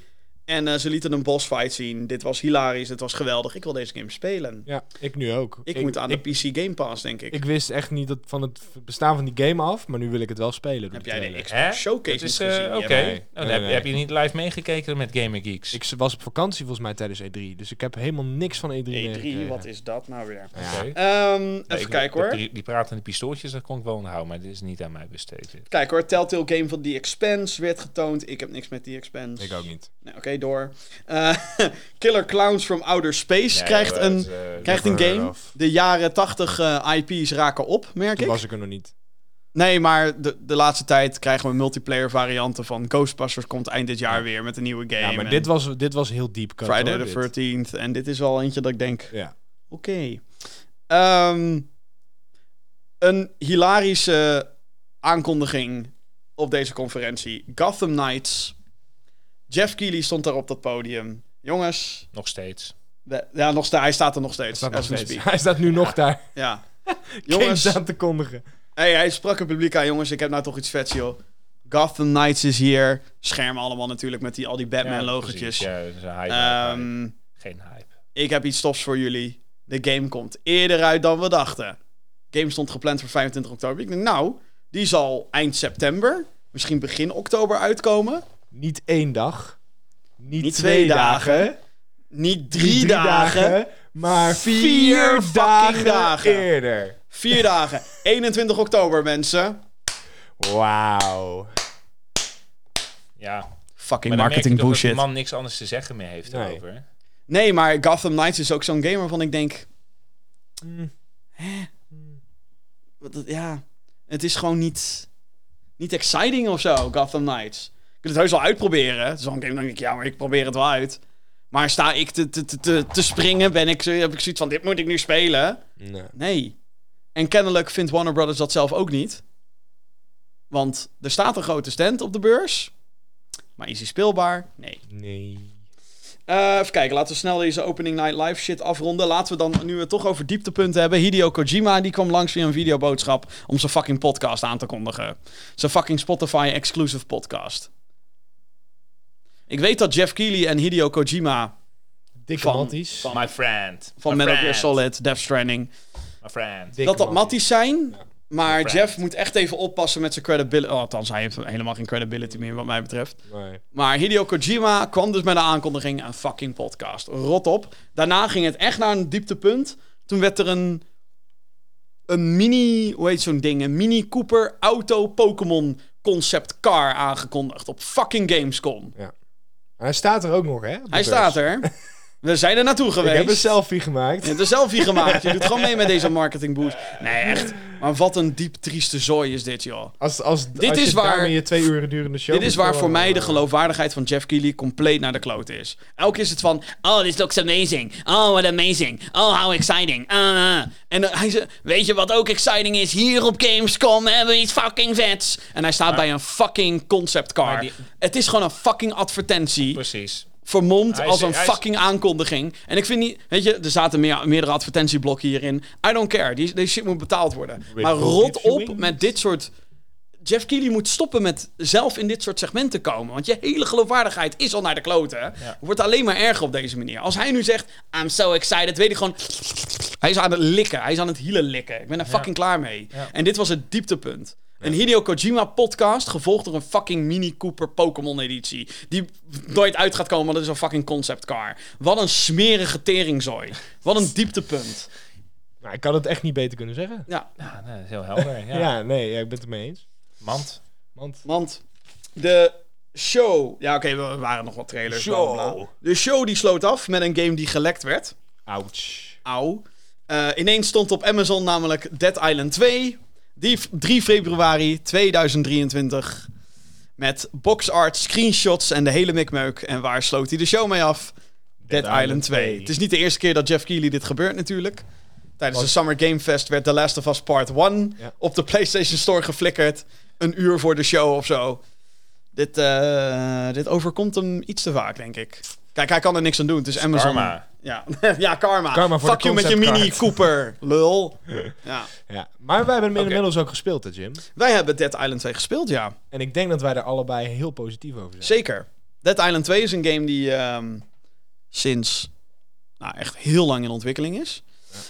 En eh, ze lieten een boss fight zien. Dit was hilarisch, dit was geweldig. Ik wil deze game spelen. Ja, ik nu ook. Ik, moet aan ik, de PC Game Pass, denk ik. ik wist echt niet dat van het bestaan van die game af, maar nu wil ik het wel spelen. Heb de jij de. Xbox Hè? Showcase is, niet eh, gezien? Oké. Nee. Nou, Nee, heb, nee. heb je niet live meegekeken met Gamer Geeks? Ik was op vakantie volgens mij tijdens E3, dus ik heb helemaal niks van E3 E3, meegekregen. wat is dat nou weer? Ja. Ehm, even ik- kijken hoor. Die, die pratende pistooltjes, dat kon ik wel onthouden, maar dit is niet aan mij besteed. Kijk hoor, Telltale Game van The Expanse werd getoond. Ik heb niks met The Expanse. Ik ook niet. Nee, Oké, door. Eh, Killer Clowns from Outer Space Ja, krijgt, ja, een, eh, krijgt een game. of. De jaren 80 eh, IP's raken op, merk Toen ik. was ik er nog niet. Nee, maar de, de laatste tijd krijgen we multiplayer varianten van Ghostbusters. Komt eind dit jaar weer met een nieuwe game. Ja, maar dit was, dit was heel diep. cut, Friday hoor, the dit. 13th. En dit is wel eentje dat ik denk, Ja. Oké. Ehm, een hilarische aankondiging op deze conferentie. Gotham Knights. Jeff Keighley stond daar op dat podium. Jongens, Nog steeds. de- ja, nog sta, hij staat er nog Hij steeds. staat, nog steeds. hij staat nu nog daar. Ja. Jongens aan te kondigen. hey, hij sprak het publiek aan. Jongens, ik heb nou toch iets vets, joh. Gotham Knights is hier. Schermen allemaal natuurlijk met die, al die Ja, Batman-logotjes. precies. Ja, dat is een hype. Ehm, hype. Geen hype. ik heb iets tofs voor jullie. De game komt eerder uit dan we dachten. game stond gepland voor 25 oktober. Ik denk, nou, die zal eind september, misschien begin oktober uitkomen. Niet één dag. Niet, Niet twee, twee dagen. dagen. Niet drie, dagen, Maar vier, dagen, dagen. eerder. Vier dagen. 21 oktober, mensen. Wauw. Ja. Fucking Maar dan merk je marketing bullshit. dat de man niks anders te zeggen meer heeft Nee. erover. Nee, maar Gotham Knights is ook zo'n game waarvan ik denk... Mm. Ja, het is gewoon niet, niet exciting of zo, Gotham Knights. Ik wil het heus wel uitproberen. Game, dan denk ik, ja, maar ik probeer het wel uit. Maar sta ik te, te, te, te, te springen, ben ik, heb ik zoiets van, dit moet ik nu spelen? Nee. Nee. En kennelijk vindt Warner Brothers dat zelf ook niet. Want er staat een grote stand op de beurs. Maar is hij speelbaar? Nee. Nee. Eh, even kijken, laten we snel deze Opening Night Live shit afronden. Laten we dan, nu we het toch over dieptepunten hebben... Hideo Kojima, die kwam langs via een videoboodschap... om zijn fucking podcast aan te kondigen. Zijn fucking Spotify-exclusive podcast. Ik weet dat Jeff Keighley en Hideo Kojima... Dikke Van- matties. van- My friend. van Metal Gear. Solid, Death Stranding... My friend. Dikke dat dat matties zijn... Maar Jeff moet echt even oppassen met zijn credibility. Oh, althans, hij heeft helemaal geen credibility meer, wat mij betreft. Nee. Maar Hideo Kojima kwam dus met de aankondiging een fucking podcast. Rot op. Daarna ging het echt naar een dieptepunt. Toen werd er een, een mini, hoe heet zo'n ding? Een mini Cooper Auto Pokémon concept car aangekondigd op fucking Gamescom. Hij staat er ook nog, hè? Hij staat er. We zijn er naartoe Ik geweest. heb een selfie gemaakt. Je hebt een selfie gemaakt. Je doet gewoon mee met deze marketing boost. Nee, echt. Maar wat een diep trieste zooi is dit, joh. Als, als, Dit als is je waar- daarmee je twee uur durende show Dit is waar voor mij de eh, geloofwaardigheid van Jeff Keighley compleet naar de kloot is. Elke keer is het van, oh, this looks amazing. Oh, what amazing. Oh, how exciting. Ah, ah. En dan hij zegt, weet je wat ook exciting is? Hier op Gamescom hebben we iets fucking vets. En hij staat bij een fucking concept car. Maar die- Het is gewoon een fucking advertentie. Precies. Vermomd als een fucking aankondiging. En ik vind niet, weet je, er zaten meer, meerdere advertentieblokken hierin. I don't care, die, deze shit moet betaald worden. Maar rot op met dit soort. Jeff Keighley moet stoppen met zelf in dit soort segmenten komen. Want je hele geloofwaardigheid is al naar de kloten. Ja. Wordt alleen maar erger op deze manier. Als hij nu zegt, I'm so excited, weet ik gewoon... Hij is aan het likken, hij is aan het hielen likken. Ik ben er fucking klaar mee. Ja. En dit was het dieptepunt. Een Hideo Kojima podcast, gevolgd door een fucking Mini Cooper Pokémon editie. Die nooit uit gaat komen, want het is een fucking concept car. Wat een smerige teringzooi. Wat een dieptepunt. Nou, ik kan het echt niet beter kunnen zeggen. Ja, Ja, nee, dat is heel helder. Ja. Ja, nee, ja, ik ben het ermee eens. Mand. Want want de show... Ja, oké, we waren nog wat trailers. bla, bla, bla. Show. De show die sloot af met een game die gelekt werd. ouch. Auw. Eh, ineens stond op Amazon namelijk Dead Island 2. Die f- 3 februari 2023. Met boxart, screenshots en de hele mikmeuk. En waar sloot hij de show mee af? Dead, Island 2. Het is niet de eerste keer dat Jeff Keighley dit gebeurt natuurlijk. Tijdens de Summer Game Fest werd The Last of Us Part 1 Ja. op de PlayStation Store geflikkerd. Een uur voor de show of zo. Dit, eh, dit overkomt hem iets te vaak, denk ik. Kijk, hij kan er niks aan doen. Het is Amazon. Karma. Ja, ja karma. Karma Fuck you met je Mini. Cooper, lul. ja. Ja. Maar wij hebben hem inmiddels ook gespeeld, hè, Jim. Wij hebben Dead Island 2 gespeeld, ja. En ik denk dat wij er allebei heel positief over zijn. Zeker. Dead Island 2 is een game die ehm, sinds nou, echt heel lang in ontwikkeling is.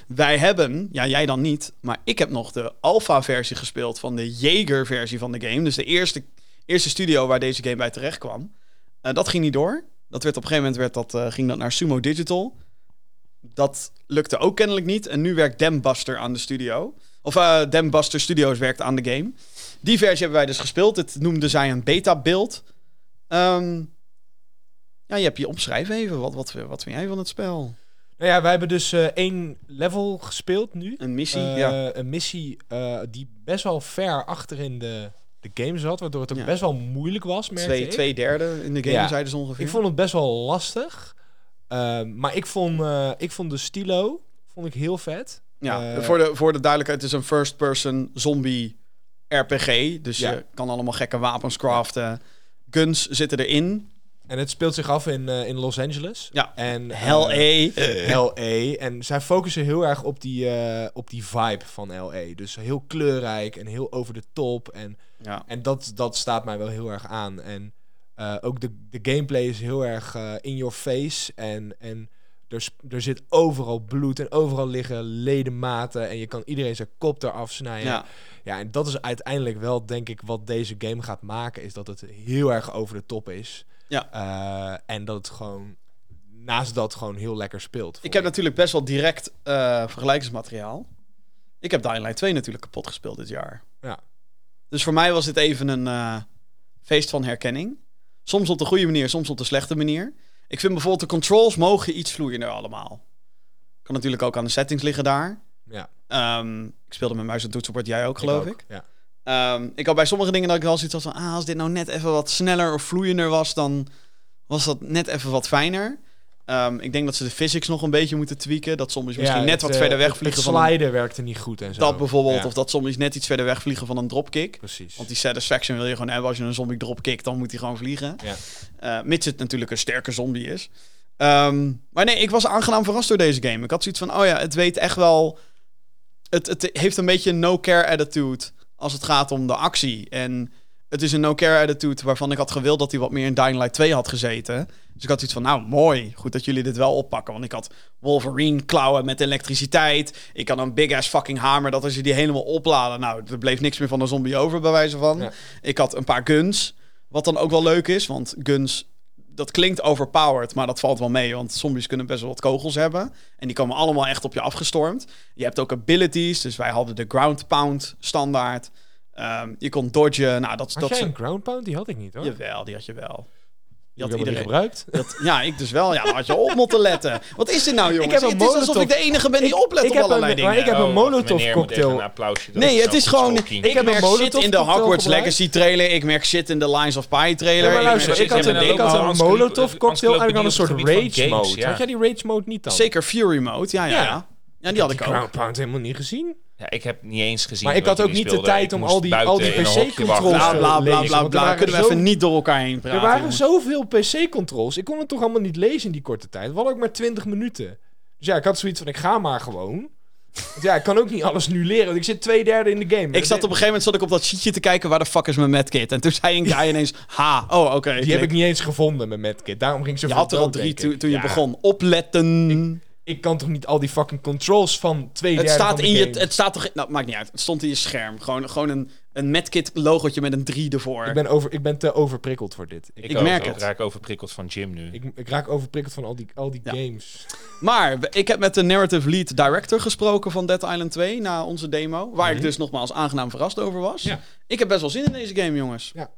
Wij hebben, ja jij dan niet, maar ik heb nog de alpha-versie gespeeld van de Jaeger-versie van de game. Dus de eerste, eerste studio waar deze game bij terecht kwam. Eh, dat ging niet door. Dat werd op een gegeven moment werd dat, eh, ging dat naar Sumo Digital. Dat lukte ook kennelijk niet. En nu werkt Dambuster aan de studio. Of Dambuster Studios werkt aan de game. Die versie hebben wij dus gespeeld. Het noemden zij een beta-build. Ehm, ja, je hebt je omschrijven even. Wat, wat, wat vind jij van het spel? Nou ja, wij hebben dus eh, één level gespeeld nu. Een missie? Ja. Een missie die best wel ver achter in de, de game zat. Waardoor het ook Ja. best wel moeilijk was, merkte Twee, ik. twee derde in de game, Ja. zeiden ze ongeveer. Ik vond het best wel lastig. Ehm, maar ik vond, eh, ik vond de stilo vond ik heel vet. ja, eh, voor, de, voor de duidelijkheid, het is een first-person zombie RPG. Dus Ja. je kan allemaal gekke wapens craften. Guns zitten erin. En het speelt zich af in, eh, in Los Angeles. Ja. En, eh, Hell A. LA. En zij focussen heel erg op die, eh, op die vibe van LA. Dus heel kleurrijk en heel over de top. En, Ja. en dat, dat staat mij wel heel erg aan. En eh, ook de, de gameplay is heel erg eh, in your face. En, en er, er zit overal bloed en overal liggen ledematen. En je kan iedereen zijn kop eraf snijden. Ja. Ja, en dat is uiteindelijk wel, denk ik, wat deze game gaat maken. Is dat het heel erg over de top is. Ja. Eh, en dat het gewoon, naast dat, gewoon heel lekker speelt. Ik heb natuurlijk best wel direct eh, vergelijkingsmateriaal. Ik heb Dying Light 2 natuurlijk kapot gespeeld dit jaar. Ja. Dus voor mij was dit even een eh, feest van herkenning. Soms op de goede manier, soms op de slechte manier. Ik vind bijvoorbeeld de controls mogen iets vloeiender allemaal. Kan natuurlijk ook aan de settings liggen daar. Ja, Ehm, ik speelde met muis en toetsenbord, jij ook geloof ik. ook, Ja. Ehm, ik had bij sommige dingen dat ik wel zoiets had van... Ah, als dit nou net even wat sneller of vloeiender was... dan was dat net even wat fijner. Ehm, ik denk dat ze de physics nog een beetje moeten tweaken. Dat zombies misschien net het, wat eh, verder het- wegvliegen Het van... een- sliden werkte niet goed en zo. Dat bijvoorbeeld. Ja, Of dat zombies net iets verder wegvliegen van een dropkick. Precies. Want die satisfaction wil je gewoon hebben. Als je een zombie dropkick, dan moet hij gewoon vliegen. Ja. Eh, mits het natuurlijk een sterke zombie is. Ehm, maar nee, ik was aangenaam verrast door deze game. Ik had zoiets van, oh ja, het weet echt wel... Het, het heeft een beetje een no-care attitude als het gaat om de actie. En het is een no-care attitude waarvan ik had gewild dat hij wat meer in Dying Light 2 had gezeten. Dus ik had iets van, nou mooi, goed dat jullie dit wel oppakken. Want ik had Wolverine klauwen met elektriciteit. Ik had een big-ass fucking hamer dat als je die helemaal opladen... Nou, er bleef niks meer van een zombie over, bij wijze van. Ja. Ik had een paar guns, wat dan ook wel leuk is. Want guns, dat klinkt overpowered, maar dat valt wel mee. Want zombies kunnen best wel wat kogels hebben. En die komen allemaal echt op je afgestormd. Je hebt ook abilities, dus wij hadden de ground pound standaard. Ehm, je kon dodgen, nou dat, Had dat jij een ground pound? Die had ik niet hoor. Jawel, die had je wel. Die had ik iedereen. gebruikt. Dat, ja, ik dus wel. Ja, dan had je op moeten letten. Wat is dit nou, jongens? heb een het is alsof molotov- ik de enige ben die oplet ik op allerlei een- dingen. maar ik heb een Oh, Molotov cocktail. een Nee, het is gewoon... Ik, heb een merk Molotov shit in de Hogwarts. Legacy trailer. Ik merk shit in de Lines of Pi trailer. Ja, maar ik ik had een, ik had Molotov cocktail en dan een soort rage mode. ja. Had jij die rage mode niet dan? Zeker Fury Mode. Ja, ja, Ja. die had ik ook. Ground Pound helemaal niet gezien. Ja, ik heb niet eens gezien. Maar ik had ook niet de tijd om al die- al die PC-controls. Bla, bla, bla, lezen, bla, bla. Kunnen we zo- even niet door elkaar heen praten, Er waren zoveel PC-controls. Ik kon het toch allemaal niet lezen in die korte tijd. We hadden ook maar 20 minuten. Dus ja, ik had zoiets van, ik ga maar gewoon. Want ja, ik kan ook niet alles nu leren. Want ik zit twee derde in de game. Ik zat op een gegeven moment zat ik op dat sheetje te kijken waar de fuck is mijn medkit. En toen zei een guy ineens, ha, oh oké. Die heb ik niet eens gevonden met Medkit. Daarom ging ze Je veel had er al drie toen, toen je Ja, begon. Opletten. Ik kan toch niet al die fucking controls van twee Het derde staat van de in je, het staat toch, nou maakt niet uit. Het stond in je scherm. Gewoon, gewoon een, een medkit logotje met een 3 ervoor. Ik ben, over, ik ben te overprikkeld voor dit. Ik, Ik, Ik ook, merk ik het. raak overprikkeld van Jim nu. ik, ik raak overprikkeld van al die, al die Ja. games. Maar ik heb met de narrative lead director gesproken van Dead Island 2 na onze demo. Waar ik Mhm. dus nogmaals aangenaam verrast over was. Ja. Ik heb best wel zin in deze game, jongens. Ja.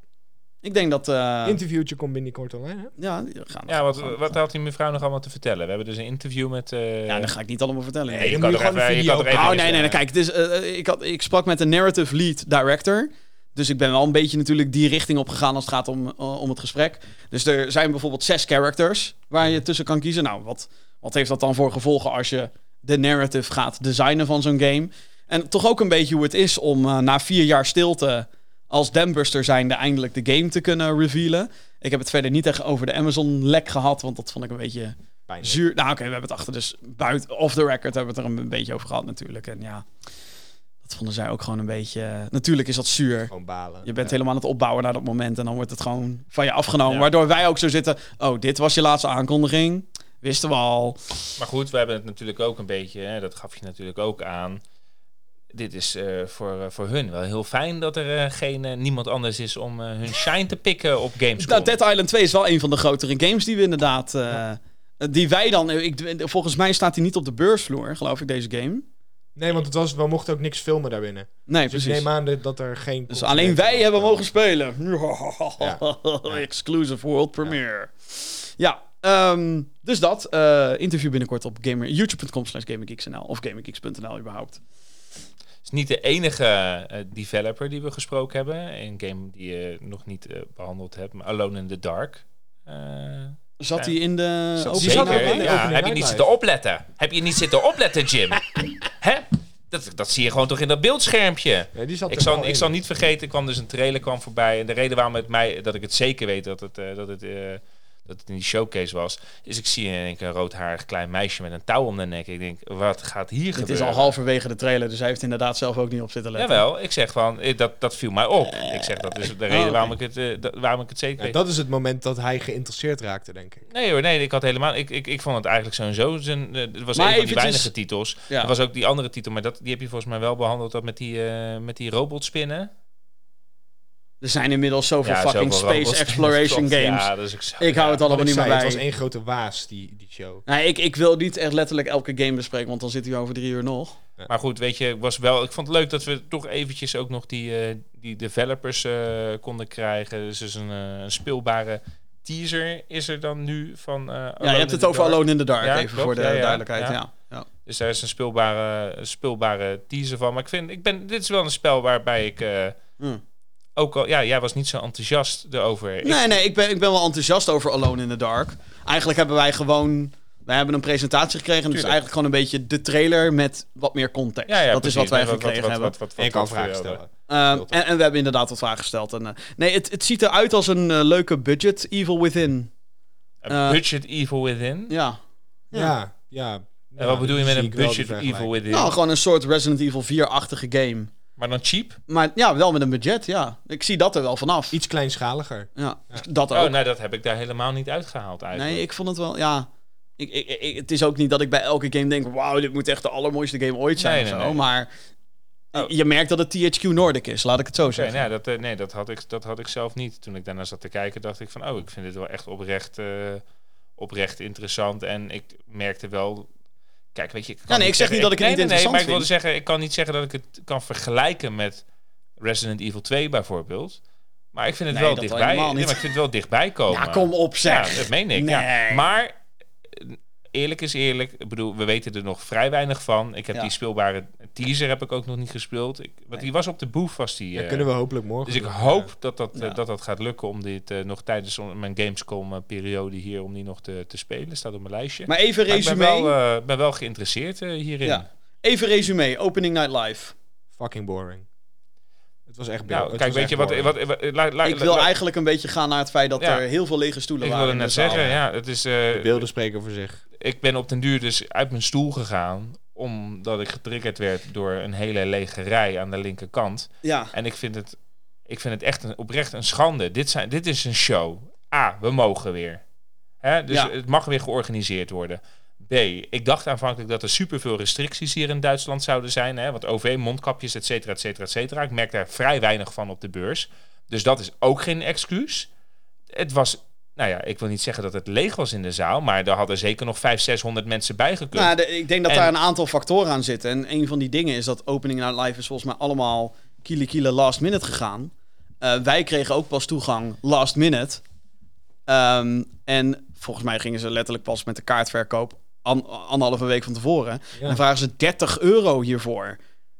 Ik denk dat... eh, Interviewtje komt binnenkort online, hè? ja, gaan ja, wat, wat had die mevrouw nog allemaal te vertellen? We hebben dus een interview met... eh, Ja, dat ga ik niet allemaal vertellen. Nee, je kan er even... een Je kan er video even Oh, nee, nee, nee. Kijk, dus, ik, had, ik sprak met de narrative lead director. Dus ik ben wel een beetje natuurlijk die richting op gegaan als het gaat om, om het gesprek. Dus er zijn bijvoorbeeld zes characters waar je tussen kan kiezen. Nou, wat, wat heeft dat dan voor gevolgen als je de narrative gaat designen van zo'n game? En toch ook een beetje hoe het is om na vier jaar stilte als Dambuster zijnde eindelijk de game te kunnen revealen. Ik heb het verder niet echt over de Amazon-lek gehad, want dat vond ik een beetje Pijnlijk. zuur. Nou, oké, we hebben het achter, dus buiten off the record hebben we het er een beetje over gehad natuurlijk. En ja, dat vonden zij ook gewoon een beetje. Natuurlijk is dat zuur. Gewoon balen. Je bent Ja. helemaal aan het opbouwen naar dat moment en dan wordt het gewoon van je afgenomen. Ja. Waardoor wij ook zo zitten. Oh, dit was je laatste aankondiging. Wisten we al. Maar goed, we hebben het natuurlijk ook een beetje, hè, dat gaf je natuurlijk ook aan. Dit is eh, voor, eh, voor hun wel heel fijn dat er eh, geen niemand anders is om eh, hun shine te pikken op Gamescom. Nou, Dead Island 2 is wel een van de grotere games die we inderdaad. eh, Die wij dan. Ik, volgens mij staat hij niet op de beursvloer, geloof ik, deze game. Nee, want het was, we mochten ook niks filmen daarbinnen. Nee, Dus ik precies. neem aan dat- dat er geen... Dus alleen wij hebben mogen spelen. Ja. Exclusive world premiere. Ja, ehm, dus dat. eh, interview binnenkort op gamer, youtube.com slash gaminggeeksnl of gaminggeeks.nl überhaupt. Niet de enige eh, developer die we gesproken hebben. Een game die je nog niet eh, behandeld hebt, maar Alone in the Dark. Eh, Zat hij in de Zat- open in de ja. Heb je niet zitten opletten? Heb je niet zitten opletten, Jim? Hè? Dat, dat zie je gewoon toch in dat beeldschermpje. Ja, die zat Ik zal, ik in. zal niet vergeten, er kwam dus een trailer kwam voorbij. En de reden waarom het mij, dat ik het zeker weet dat het, dat het, dat het in die showcase was, is ik zie in één keer een roodharig klein meisje met een touw om de nek. Ik denk, wat gaat hier Het gebeuren? is al halverwege de trailer, dus hij heeft inderdaad zelf ook niet op zitten letten. Jawel, ik zeg van, eh, dat, dat viel mij op. Ik zeg, dat is de reden Oh, waarom, ik het, eh, dat- waarom ik het zeker Ja, dat is het moment dat hij geïnteresseerd raakte, denk ik. Nee hoor, nee, ik had helemaal. Ik, ik, ik vond het eigenlijk sowieso. Zijn, eh, het was Maar een van die weinige titels. Ja. Er was ook die andere titel, maar dat, die heb je volgens mij wel behandeld. Dat met die, eh met die robotspinnen. Er zijn inmiddels zoveel Ja, fucking zoveel space robots. exploration games. Ja, ik hou het allemaal niet meer Het bij. was één grote waas, die, die show. Nee, ik, ik wil niet echt letterlijk elke game bespreken, want dan zit hij over drie uur nog. Maar goed, weet je, ik was wel. Ik vond het leuk dat we toch eventjes ook nog die, eh, die developers eh, konden krijgen. Dus, dus een, eh, een speelbare teaser is er dan nu van. eh, Ja, je hebt het over Dark. Alone in the Dark, Ja, even klopt, voor de ja, ja, duidelijkheid. ja. Ja. Ja. Dus daar is een speelbare, speelbare teaser van. Maar ik vind, ik ben, dit is wel een spel waarbij ik. eh, Hm. Ook al, ja, jij was niet zo enthousiast erover. Ik- Nee, nee, ik ben, ik ben wel enthousiast over Alone in the Dark. Eigenlijk hebben wij gewoon... Wij hebben een presentatie gekregen. Dus Tuurlijk. eigenlijk gewoon een beetje de trailer met wat meer context. ja, ja, dat precies. is wat wij Nee, gekregen wat, hebben. Wat, wat, wat, En je kan vragen stellen. Ehm, te- en, en we hebben inderdaad wat vragen gesteld. En, eh, nee, het, het ziet eruit als een eh, leuke budget Evil Within. Een Eh, budget Evil Within. Ja. Ja, ja. en wat bedoel je met een ik budget. Evil Within? Nou, gewoon een soort Resident Evil 4-achtige game. Maar dan cheap? Maar ja, wel met een budget, ja. Ik zie dat er wel vanaf. Iets kleinschaliger. Ja, dat ook. Oh, nee, dat heb ik daar helemaal niet uitgehaald eigenlijk. Nee, ik vond het wel, ja. Ik, ik, ik- het is ook niet dat ik bij elke game denk: wauw, dit moet echt de allermooiste game ooit zijn. Nee, nee, zo. nee. Maar Oh. je merkt dat het THQ Nordic is, laat ik het zo zeggen. nou, dat, eh, nee, dat had, ik, dat had ik zelf niet. Toen ik daarna zat te kijken, dacht ik van... oh, ik vind dit wel echt oprecht, eh, oprecht interessant. En ik merkte wel... Kijk, weet je... Ik Ja, nee, ik zeg niet dat ik het nee, niet nee, nee, interessant maar ik wilde zeggen... Ik kan niet zeggen dat ik het kan vergelijken met Resident Evil 2 bijvoorbeeld. Maar ik vind het Nee, wel dichtbij. Nee, maar ik vind het wel dichtbij komen. Ja, kom op zeg. Ja, dat meen ik. Ja. Nee. Maar eerlijk is eerlijk. Ik bedoel, we weten er nog vrij weinig van. Ik heb Ja. die speelbare teaser heb ik ook nog niet gespeeld. Ik, want die was op de boef, was die. Ja, eh, kunnen we hopelijk morgen dus ik hoop dat dat, eh, Ja. dat dat gaat lukken om dit eh, nog tijdens mijn Gamescom-periode hier, om die nog te, te spelen. Staat op mijn lijstje. Maar even Maar ik ben resume. wel, eh, ben wel geïnteresseerd eh, hierin. Ja. Even resume. Opening Night Live. Fucking boring. Het was echt Nou, kijk, weet je wat... wat, wat la- la- Ik wil la- eigenlijk een beetje gaan naar het feit dat Ja. er heel veel lege stoelen Ik waren. wilde in net zeggen, ja, het is... eh, De beelden spreken voor zich. ik ben op den duur dus uit mijn stoel gegaan omdat ik getriggerd werd door een hele lege rij aan de linkerkant. Ja. En ik vind het, ik vind het echt een, oprecht een schande. Dit, zijn, dit is een show. A, we mogen weer. Hè? Dus Ja. het mag weer georganiseerd worden. B, ik dacht aanvankelijk dat er superveel restricties hier in Duitsland zouden zijn. Hè? Want OV, mondkapjes, et cetera, et cetera, et cetera. Ik merk daar vrij weinig van op de beurs. Dus dat is ook geen excuus. Het was, nou ja, ik wil niet zeggen dat het leeg was in de zaal. Maar er hadden zeker nog 500, 600 mensen bijgekund. Nou, de- ik denk dat En- daar een aantal factoren aan zitten. En een van die dingen is dat Opening Night Live is volgens mij allemaal kiele kiele last minute gegaan. Eh, wij kregen ook pas toegang last minute. Ehm, en volgens mij gingen ze letterlijk pas met de kaartverkoop an- anderhalve week van tevoren. Ja. En vragen ze 30 euro hiervoor.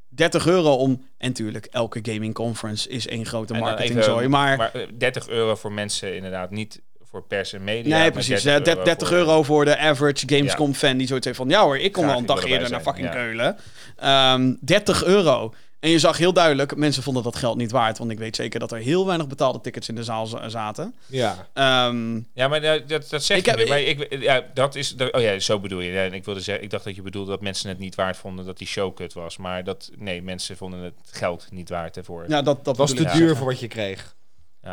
30 euro om... En tuurlijk, elke gaming conference is één grote dan marketingzooi. Maar, eh, 30 euro voor mensen inderdaad niet voor pers en media. nee, maar precies. 30 30, 30 voor- euro voor de average Gamescom-fan die zoiets heeft van... Ja hoor, ik kom Graag, wel een dag eerder naar fucking ja. Keulen. Ehm 30 euro. En je zag heel duidelijk, mensen vonden dat geld niet waard. Want ik weet zeker dat er heel weinig betaalde tickets in de zaal zaten. Ja. Ehm, Ja, maar dat, dat, dat zeg Ik je heb- maar ik, ja, dat is, dat- oh ja, zo bedoel je. Ja, en ik wilde zeggen, ik dacht dat je bedoelde dat mensen het niet waard vonden dat die show kut was. Maar dat, nee, mensen vonden het geld niet waard ervoor. ja, dat, was te duur zeggen. voor wat je kreeg.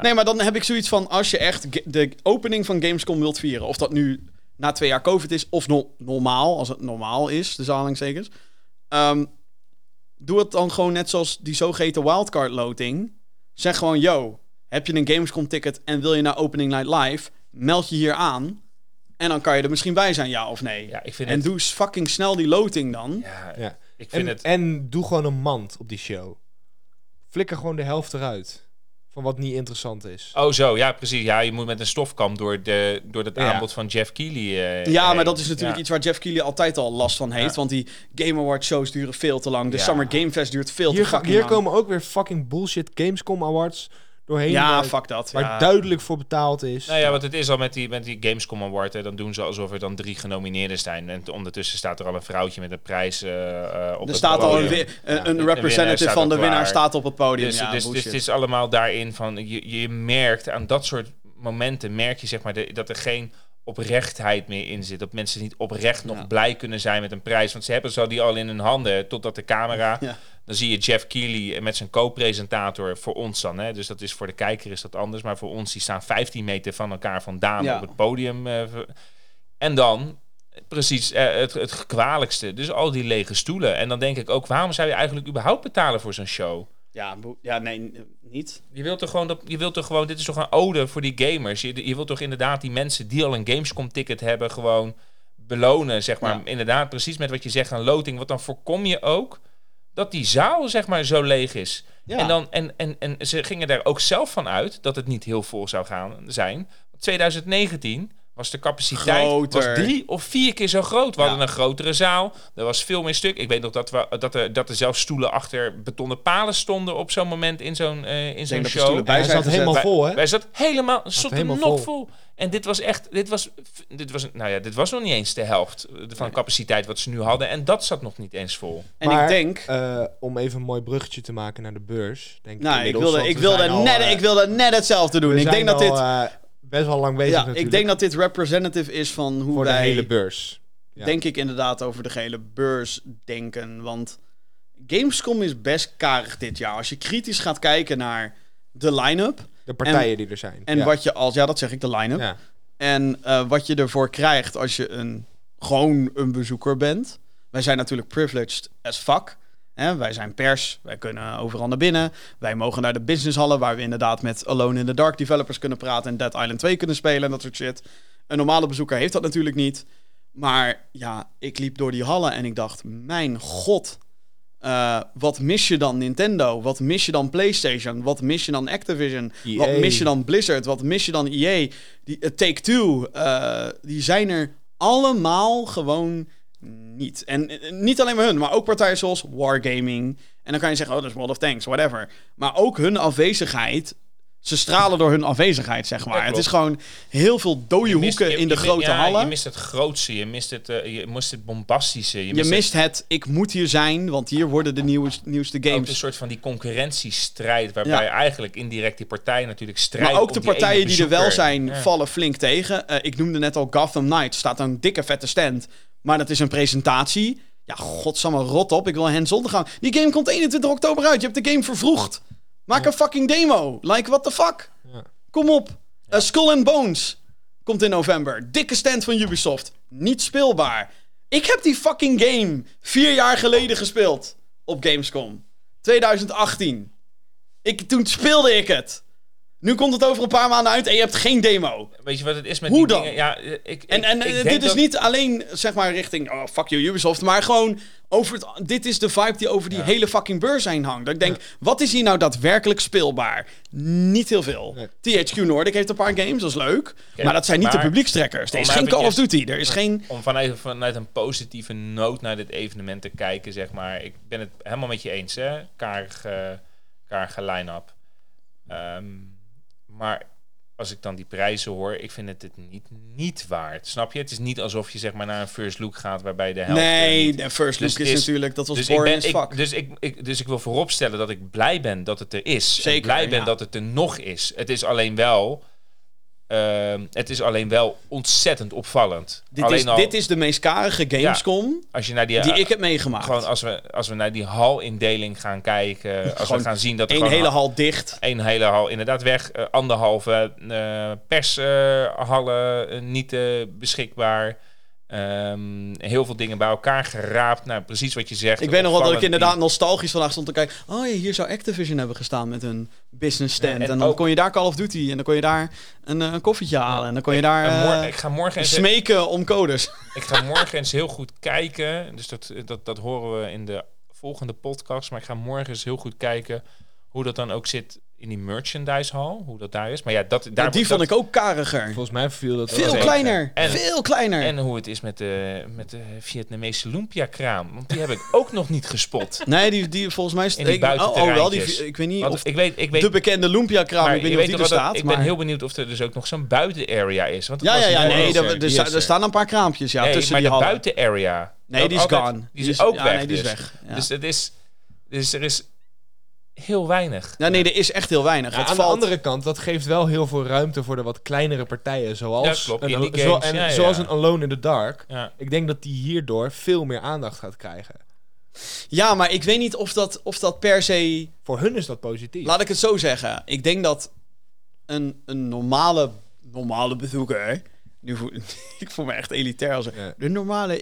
Nee, maar dan heb ik zoiets van... Als je echt de opening van Gamescom wilt vieren... Of dat nu na twee jaar COVID is of no- normaal, als het normaal is, de zalingstekens. Ehm doe het dan gewoon net zoals die zogeheten wildcard loting. Zeg gewoon, yo, heb je een Gamescom ticket en wil je naar Opening Night Live? Meld je hier aan. En dan kan je er misschien bij zijn, ja of nee. Ja, ik vind en het... doe fucking snel die loting dan. Ja, Ja. ik vind En, het... en doe gewoon een mand op die show. Flikker gewoon de helft eruit. Van wat niet interessant is. Oh zo, ja precies. Ja, je moet met een stofkam door, de, door het Ja. aanbod van Jeff Keighley eh, Ja, maar dat is natuurlijk Ja. iets waar Jeff Keighley altijd al last van heeft. Ja. Want die Game Awards shows duren veel te lang. De Ja. Summer Game Fest duurt veel Hier, te ga- fucking hier lang. komen ook weer fucking bullshit Gamescom Awards doorheen. Ja, waar, fuck dat. waar ja. duidelijk voor betaald is. Nou ja, wat het is al met die, met die Gamescom Award, hè, dan doen ze alsof er dan drie genomineerden zijn. En ondertussen staat er al een vrouwtje met een prijs eh, eh, op Er het staat al een, podium. een, Ja, een de representative van de winnaar staat op het podium. Dus, ja, dus, dus het is allemaal daarin van, je, je merkt aan dat soort momenten, merk je zeg maar de- dat er geen oprechtheid meer in zit. Dat mensen niet oprecht nog Ja. blij kunnen zijn met een prijs. Want ze hebben zo die al in hun handen, totdat de camera... Ja. Dan zie je Jeff Keighley met zijn co-presentator voor ons dan. Hè? Dus dat is voor de kijker is dat anders. Maar voor ons, die staan 15 meter van elkaar vandaan Ja. op het podium. eh, en dan, precies, eh, het, het kwalijkste. Dus al die lege stoelen. En dan denk ik ook, waarom zou je eigenlijk überhaupt betalen voor zo'n show? Ja, ja, nee, niet. Je wilt toch gewoon, dat, je wilt toch gewoon, dit is toch een ode voor die gamers. Je, je wilt toch inderdaad die mensen die al een Gamescom ticket hebben, gewoon belonen, zeg maar. Ja. Inderdaad, precies met wat je zegt aan loting. Want dan voorkom je ook dat die zaal, zeg maar, zo leeg is. Ja. En, dan, en, en, en ze gingen daar ook zelf van uit dat het niet heel vol zou gaan zijn. 2019 was de capaciteit Groter. was drie of vier keer zo groot. We Ja. hadden een grotere zaal. Er was veel meer stuk. Ik weet nog dat, we, dat, er, dat er zelfs stoelen achter betonnen palen stonden op zo'n moment in zo'n eh, in zo'n denk dat de show. stoelen bij zat gezet. helemaal vol, hè? Wij zat helemaal, stond helemaal nog vol. vol. En dit was echt, dit was, dit was, nou ja, dit was nog niet eens de helft van de capaciteit wat ze nu hadden. En dat zat nog niet eens vol. En Maar, ik denk... eh, om even een mooi bruggetje te maken naar de beurs. Denk nou, ik inmiddels, wilde, ik, wilde al, net, eh, ik wilde net hetzelfde doen. Ik denk dat al, dit... best wel lang bezig Ja, natuurlijk. ik denk dat dit representative is van hoe voor wij... de hele beurs. Ja. denk ik inderdaad over de gehele beurs denken. Want Gamescom is best karig dit jaar. Als je kritisch gaat kijken naar de line-up De partijen die er zijn. en ja. wat je als... Ja, dat zeg ik, de line-up. Ja. En eh, wat je ervoor krijgt als je een, gewoon een bezoeker bent. Wij zijn natuurlijk privileged as fuck. Hè? Wij zijn pers, wij kunnen overal naar binnen. Wij mogen naar de businesshallen waar we inderdaad met Alone in the Dark developers kunnen praten en Dead Island 2 kunnen spelen en dat soort shit. Een normale bezoeker heeft dat natuurlijk niet. Maar ja, ik liep door die hallen en ik dacht, mijn god. Eh, wat mis je dan Nintendo? Wat mis je dan PlayStation? Wat mis je dan Activision? EA. Wat mis je dan Blizzard? Wat mis je dan EA? Die, eh, Take-Two, eh, die zijn er allemaal gewoon niet. En eh, niet alleen maar hun, maar ook partijen zoals Wargaming. En dan kan je zeggen, oh, dat is World of Tanks, whatever. Maar ook hun afwezigheid... Ze stralen door hun afwezigheid, zeg maar. het is gewoon heel veel dode mist- hoeken je- in de je grote ja, hallen. Je mist het grootste, je mist het, eh, je mist het bombastische. Je Je mist, het, ik moet hier zijn, want hier worden de nieuwste het, ook games. een soort van die concurrentiestrijd, waarbij Ja. eigenlijk indirect die partijen natuurlijk strijden Maar ook de partijen die er wel zijn, vallen flink tegen. Eh, ik noemde net al Gotham Knights. Staat een dikke vette stand. Maar dat is een presentatie. Ja, godsamme, rot op. Ik wil hands-on gaan. Die game komt 21 oktober uit. Je hebt de game vervroegd. Maak een fucking demo. Like, what the fuck? Ja. Kom op. Eh, Skull and Bones komt in november. Dikke stand van Ubisoft. Niet speelbaar. Ik heb die fucking game vier jaar geleden gespeeld. Op Gamescom. 2018. Ik, toen speelde ik het. Nu komt het over een paar maanden uit en je hebt geen demo. Weet je wat het is met Hoe die dan? dingen? Ja, ik, En, en ik eh, dit is dat- niet alleen, zeg maar, richting, oh, fuck you Ubisoft, maar gewoon over het, dit is de vibe die over die Ja. hele fucking beurs heen hangt. Dat ik denk, wat is hier nou daadwerkelijk speelbaar? Niet heel veel. THQ Nordic heeft een paar games, dat is leuk. maar dat zijn niet de publiekstrekkers. Er is geen Call of Duty, er is geen... Om vanuit, vanuit een positieve noot naar dit evenement te kijken, zeg maar. Ik ben het helemaal met je eens, hè. Karige, karige line-up. Ehm, maar als ik dan die prijzen hoor, ik vind het het niet, niet waard. Snap je? Het is niet alsof je zeg maar naar een first look gaat waarbij de helft... Nee, de first Dus look het is is- natuurlijk, dat was dus ik, boring ben, as ik, dus, ik, ik, dus ik wil vooropstellen dat ik blij ben dat het er is. En Zeker, blij ben ja. dat het er nog is. Het is alleen wel... ehm, het is alleen wel ontzettend opvallend. dit, alleen is, al, dit is de meest karige Gamescom als je naar die, die ik heb meegemaakt. gewoon als we, als we naar die halindeling gaan kijken, als we gaan zien dat er gewoon hele hal dicht. een hele hal inderdaad weg, eh, anderhalve eh pershallen eh, niet eh, beschikbaar. Ehm, heel veel dingen bij elkaar geraapt. Nou, precies wat je zegt. Ik weet nog wel dat ik inderdaad nostalgisch vandaag stond te kijken. Oh ja, hier zou Activision hebben gestaan met een business stand. Ja, en en dan ook- kon je daar Call of Duty en dan kon je daar een, eh, een koffietje halen. En dan kon je daar eh, ik ga morgen eens, smeken om codes. ik ga morgen eens heel goed kijken. Dus dat, dat, dat horen we in de volgende podcast. Maar ik ga morgen eens heel goed kijken hoe dat dan ook zit in die merchandise hall. Hoe dat daar is. Maar ja, dat, daar, Ja, die dat- vond ik ook kariger. Volgens mij viel dat Veel kleiner. En- veel kleiner. En hoe het is met de, met de Vietnamese lumpia-kraam. Want die heb ik ook nog niet gespot. nee, die, die volgens mij... is In die ik, oh, oh, wel, die, ik weet niet Want of ik weet, ik weet, de bekende Lumpia-kraam, maar ik weet niet of die er staat. ik maar... ben heel benieuwd of er dus ook nog zo'n buitenarea is. Want Ja, was ja, ja, nee, er, er, er er. staan een paar kraampjes ja, nee, tussen maar die de hallen. buitenarea. Nee, die is gone. Die is, ook ja, weg. nee, die is weg. Dus het is, dus er is heel weinig. Ja, nee, er is echt heel weinig. Ja, het aan valt... de andere kant, dat geeft wel heel veel ruimte voor de wat kleinere partijen. Zoals, Ja, een, zo- en ja, zoals een Alone in the Dark. Ja. Ik denk dat die hierdoor veel meer aandacht gaat krijgen. Ja, maar ik weet niet of dat, of dat per se... Voor hun is dat positief. Laat ik het zo zeggen. Ik denk dat een, een normale, normale bezoeker... Nu voel, ik voel me echt elitair als Ja. de normale...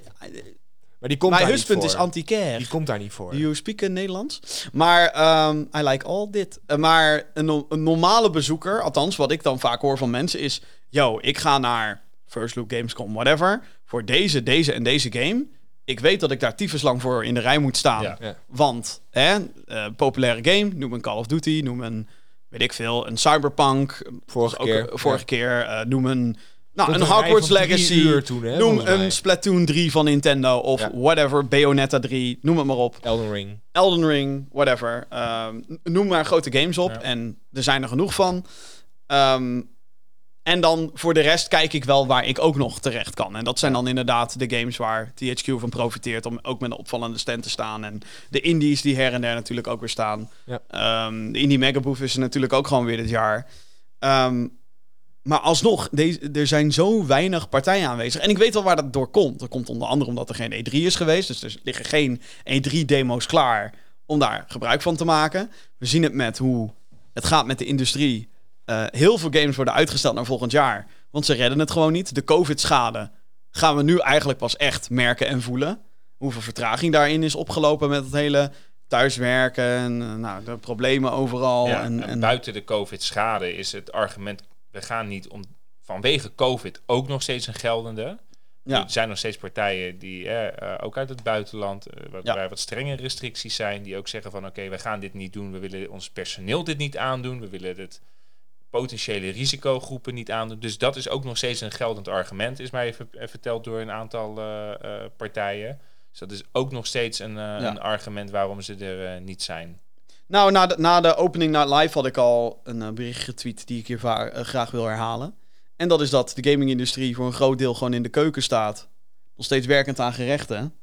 maar die komt Mijn daar niet huspunt voor. is anti-care. Die komt daar niet voor. Do you speak in Nederlands? Maar ehm, I like all dit. Eh, maar een, no- een normale bezoeker, althans wat ik dan vaak hoor van mensen is... Yo, ik ga naar First Look, Gamescom, whatever. Voor deze, deze en deze game. Ik weet dat ik daar tyfus lang voor in de rij moet staan. Ja. Ja. Want, hè, eh, populaire game, noem een Call of Duty, noem een, weet ik veel, een Cyberpunk. Vorige Ook, keer. eh, vorige keer, eh, noem een, nou, een Hogwarts Legacy. uur toen, hè, noem mij. een Splatoon 3 van Nintendo of Ja. whatever, Bayonetta 3, noem het maar op. Elden Ring. Elden Ring, whatever. Ehm, noem maar grote games op. Ja. En er zijn er genoeg van. Ehm, en dan voor de rest kijk ik wel waar ik ook nog terecht kan. En dat zijn dan inderdaad de games waar THQ van profiteert. Om ook met een opvallende stand te staan. En de indies die her en der natuurlijk ook weer staan. Ja. Ehm, de Indie Megabooth is er natuurlijk ook gewoon weer dit jaar. Maar alsnog, deze, er zijn zo weinig partijen aanwezig. En ik weet wel waar dat door komt. Dat komt onder andere omdat er geen E3 is geweest. Dus er liggen geen E3-demo's klaar om daar gebruik van te maken. We zien het met hoe het gaat met de industrie. Eh, heel veel games worden uitgesteld naar volgend jaar. Want ze redden het gewoon niet. De COVID-schade gaan we nu eigenlijk pas echt merken en voelen. Hoeveel vertraging daarin is opgelopen met het hele thuiswerken. En eh, nou, de problemen overal. Ja, en, en, en- buiten de COVID-schade is het argument... we gaan niet om, vanwege COVID ook nog steeds een geldende. Ja. Er zijn nog steeds partijen die, eh, ook uit het buitenland, eh, Ja. waar wat strenge restricties zijn, die ook zeggen van oké, we gaan dit niet doen, we willen ons personeel dit niet aandoen, we willen het potentiële risicogroepen niet aandoen. Dus dat is ook nog steeds een geldend argument, is mij even eh, verteld door een aantal eh, partijen. Dus dat is ook nog steeds een, een argument waarom ze er niet zijn. Nou, na de, na de opening night live had ik al een eh, bericht getweet die ik hier eh, graag wil herhalen. En dat is dat de gaming-industrie voor een groot deel gewoon in de keuken staat. Nog steeds werkend aan gerechten.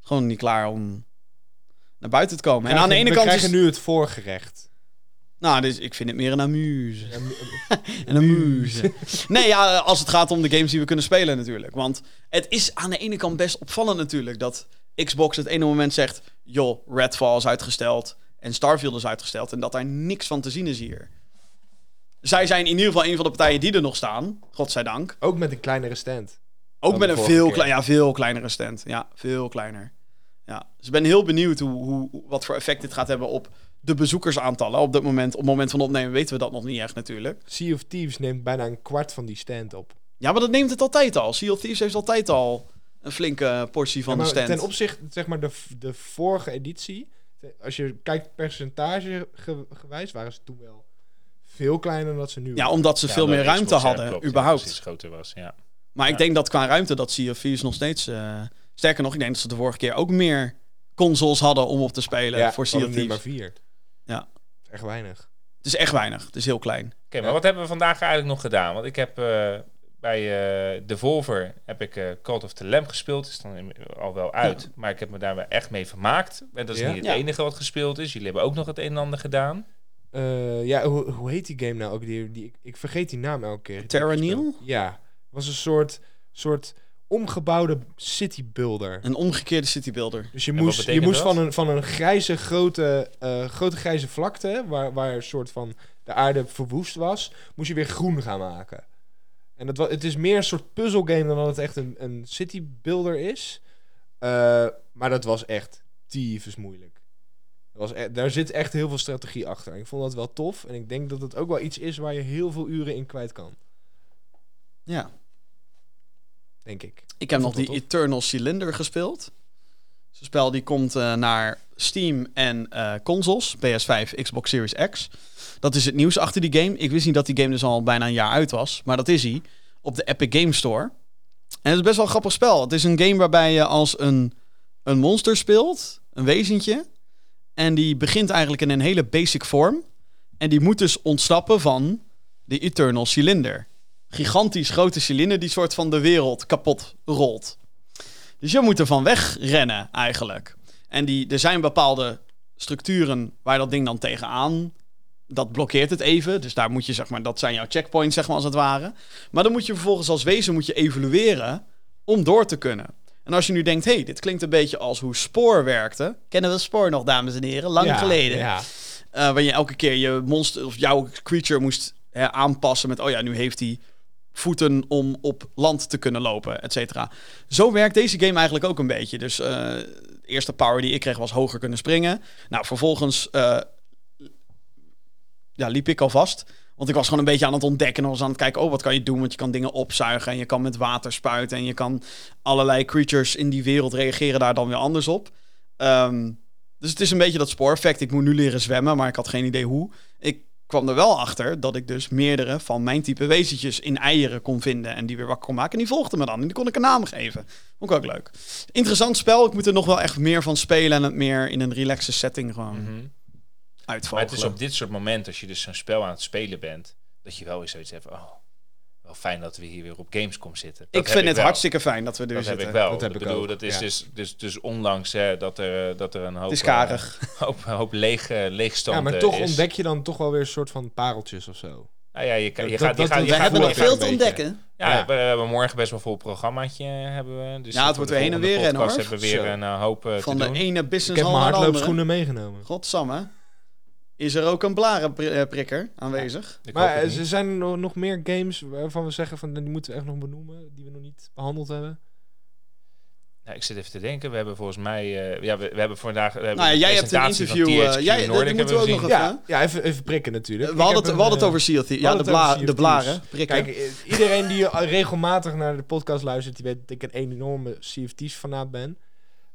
Gewoon niet klaar om naar buiten te komen. En aan de ene we kant krijgen is... nu het voorgerecht. Nou, dus ik vind het meer een amuse. Een amuse. nee, ja, als het gaat om de games die we kunnen spelen natuurlijk. Want het is aan de ene kant best opvallend natuurlijk dat Xbox het ene moment zegt... joh, Redfall is uitgesteld en Starfield is uitgesteld. En dat daar niks van te zien is hier. Zij zijn in ieder geval een van de partijen die er nog staan. Godzijdank. Ook met een kleinere stand. Ook met een veel, keer. klei- ja, veel kleinere stand. Ja, veel kleiner. Ja. Dus ik ben heel benieuwd hoe, hoe, wat voor effect dit gaat hebben op de bezoekersaantallen. Op, dit moment, op het moment van opnemen weten we dat nog niet echt natuurlijk. Sea of Thieves neemt bijna een kwart van die stand op. Ja, maar dat neemt het altijd al. Sea of Thieves heeft altijd al een flinke portie van Ja, de maar stand. Ten opzichte, zeg maar, de, de vorige editie, als je kijkt percentage ge- gewijs, waren ze toen wel veel kleiner dan dat ze nu ja, omdat ze Ja, veel meer ruimte Xbox, ja, hadden, klopt, ja, überhaupt. precies, groter was, ja. maar ik Ja. denk dat qua ruimte dat Sea of Thieves nog steeds... eh, sterker nog, ik denk dat ze de vorige keer ook meer consoles hadden om op te spelen ja, voor Sea of Thieves. maar vier. Ja. Echt weinig. Het is echt weinig. Het is heel klein. Oké, maar wat hebben we vandaag eigenlijk nog gedaan? Want ik heb eh, bij eh Devolver heb ik eh Cult of the Lamb gespeeld. is dan al wel uit, maar ik heb me daar wel echt mee vermaakt. En dat is Ja? niet het Ja. enige wat gespeeld is. Jullie hebben ook nog het een en ander gedaan. Eh, ja, hoe, hoe heet die game nou ook? Die, die, ik, ik vergeet die naam elke keer. Terra Nil? Ja, het was een soort, soort omgebouwde city builder. Een omgekeerde citybuilder. Dus je moest, je moest dat? van een, van een grijze grote, eh, grote grijze vlakte, waar, waar een soort van de aarde verwoest was, moest je weer groen gaan maken. En wa- het is meer een soort puzzelgame dan dat het echt een, een city builder is. Eh, maar dat was echt tyfus moeilijk. Dat was e- daar zit echt heel veel strategie achter. Ik vond dat wel tof. En ik denk dat het ook wel iets is waar je heel veel uren in kwijt kan. Ja. Denk ik. Ik heb nog die Eternal Cylinder gespeeld. Het spel die komt eh, naar Steam en eh, consoles. PS5, Xbox Series X. Dat is het nieuws achter die game. Ik wist niet dat die game dus al bijna een jaar uit was. Maar dat is hij. Op de Epic Game Store. En het is best wel een grappig spel. Het is een game waarbij je als een, een monster speelt. Een wezentje. En die begint eigenlijk in een hele basic vorm. En die moet dus ontsnappen van de Eternal Cylinder. Gigantisch grote cilinder die soort van de wereld kapot rolt. Dus je moet ervan wegrennen eigenlijk. En die, er zijn bepaalde structuren waar dat ding dan tegenaan. Dat blokkeert het even. Dus daar moet je, zeg maar, dat zijn jouw checkpoints, zeg maar, als het ware. Maar dan moet je vervolgens als wezen moet je evolueren om door te kunnen. En als je nu denkt, hey, dit klinkt een beetje als hoe Spoor werkte. Kennen we Spoor nog, dames en heren? Lang Ja, geleden. Ja. Eh, waar je elke keer je monster of jouw creature moest hè, aanpassen met, oh ja, nu heeft hij voeten om op land te kunnen lopen, et cetera. Zo werkt deze game eigenlijk ook een beetje. Dus eh, de eerste power die ik kreeg was hoger kunnen springen. Nou, vervolgens eh, ja, liep ik al vast. Want ik was gewoon een beetje aan het ontdekken en was aan het kijken, oh, wat kan je doen? Want je kan dingen opzuigen en je kan met water spuiten en je kan allerlei creatures in die wereld reageren daar dan weer anders op. Ehm, dus het is een beetje dat spooreffect. Ik moet nu leren zwemmen, maar ik had geen idee hoe. Ik kwam er wel achter dat ik dus meerdere van mijn type wezentjes in eieren kon vinden en die weer wakker kon maken. En die volgden me dan en die kon ik een naam geven. Vond ik ook leuk. Interessant spel. Ik moet er nog wel echt meer van spelen en het meer in een relaxe setting gewoon. Maar uitvogelen. het is op dit soort momenten, als je dus zo'n spel aan het spelen bent, dat je wel weer zoiets hebt van, oh, wel fijn dat we hier weer op Gamescom zitten. Dat ik heb vind het wel. hartstikke fijn dat we er Dat zitten. heb ik wel. Dat heb ik ik bedoel, ook, dat is ja. dus, dus, dus ondanks hè, dat, er, dat er een hoop, Het is eh, karig. hoop, hoop leeg, eh, leegstand Ja, maar eh, toch is. ontdek je dan toch wel weer een soort van pareltjes of zo. Nou ja, je, kan- je Dat- gaat, je dat- gaat, je we hebben nog ik veel te ontdekken. Ja, Ja. We, we hebben morgen best wel vol programmaatje hebben we. Dus Ja, het wordt weer heen en weer rennen, hoor. hebben we weer Zo. een eh, hoop eh, Van te de doen. ene Ik business heb hall mijn naar de andere. hardloopschoenen meegenomen. Godsamme. Is er ook een blarenprikker aanwezig? Maar er zijn er nog, nog meer games waarvan we zeggen van die moeten we echt nog benoemen, die we nog niet behandeld hebben. Ja, ik zit even te denken. We hebben volgens mij... eh, ja, we, we hebben vandaag... We hebben Nou ja, jij hebt een van interview. eh, jij, dat moeten we ook nog even. Ja, ja even, even prikken natuurlijk. We Ik hadden het, we hadden het eh, over Sea we Ja, de, bla, de blaren. Prikken. Kijk, iedereen die al regelmatig naar de podcast luistert, die weet dat ik een enorme CFT's fanaat ben.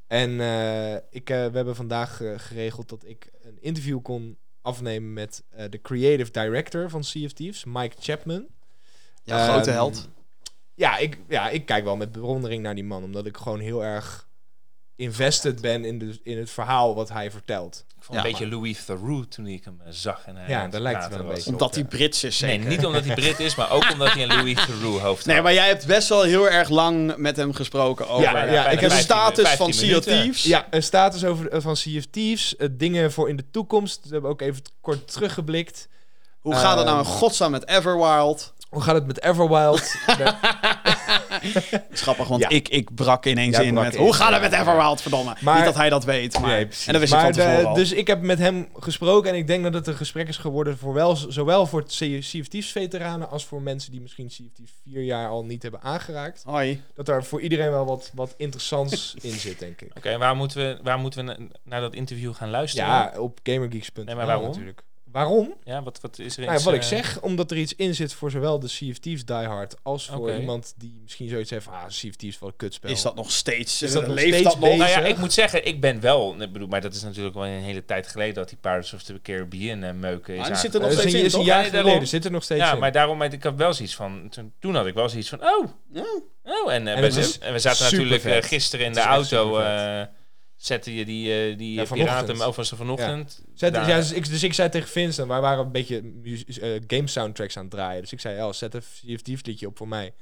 En eh, ik, eh, we hebben vandaag geregeld dat ik een interview kon afnemen met eh, de creative director van Sea of Thieves, Mike Chapman. ja, grote Ehm, held. Ja ik, ja, ik kijk wel met bewondering naar die man, omdat ik gewoon heel erg invested ben in, de, in het verhaal wat hij vertelt. Ik vond Ja, een beetje Louis Theroux toen ik hem eh, zag. En hij Ja, daar lijkt het wel een was. beetje Omdat hij Brits is, zeker. Nee, niet omdat hij Brit is, maar ook omdat hij een Louis Theroux hoofd Nee, maar jij hebt best wel heel erg lang met hem gesproken over Ja, ja, de ik heb een status 15 van Sea. Thieves. Ja, een status over, eh, van Sea of Thieves, eh, dingen voor in de toekomst. We hebben ook even kort teruggeblikt. Hoe gaat het nou in Ehm, godsnaam met Everwild? Hoe gaat het met Everwild? Grappig, want Ja. ik, ik brak ineens Jij in brak met... in, Hoe gaat ja. het met Everwild, verdomme? Maar- Niet dat hij dat weet, maar... Nee, en dat wist ik Maar van de- al. Dus ik heb met hem gesproken en ik denk dat het een gesprek is geworden voor wel, zowel voor Sea Sea of Thieves veteranen als voor mensen die misschien Thieves vier jaar al niet hebben aangeraakt. Hoi. Dat er voor iedereen wel wat, wat interessants in zit, denk ik. Oké, waar moeten we, waar moeten we na- naar dat interview gaan luisteren? Ja, op gamergeeks.nl Nee, maar waarom? natuurlijk. Waarom? Ja, wat, wat is er Nou, iets, wat ik eh, zeg, omdat er iets in zit voor zowel de Sea of Thieves diehard als voor iemand die misschien zoiets heeft van, ah, Sea of Thieves wel een kutspel. Is dat nog steeds... Is dat eh, nog leeft steeds dat nog? bezig? Nou ja, ik moet zeggen, ik ben wel... Ik bedoel, maar dat is natuurlijk wel een hele tijd geleden dat die Pirates of the Caribbean eh, meuken is Ah, zit er nog is steeds een, in, is een toch? jaar geleden, zit er nog steeds Ja, in. maar daarom had ik had wel zoiets van... Toen, toen had ik wel zoiets van, oh, Ja. oh. En, eh, En we, zaten natuurlijk eh, gisteren in de auto... zette je die, eh die Ja, eh, vanochtend. piraten over ze vanochtend. Zet, Daar- ja, dus, ik, dus ik zei tegen Vincent, wij waren een beetje eh, game soundtracks aan het draaien. Dus ik zei, oh, zet Thieves liedje op voor mij.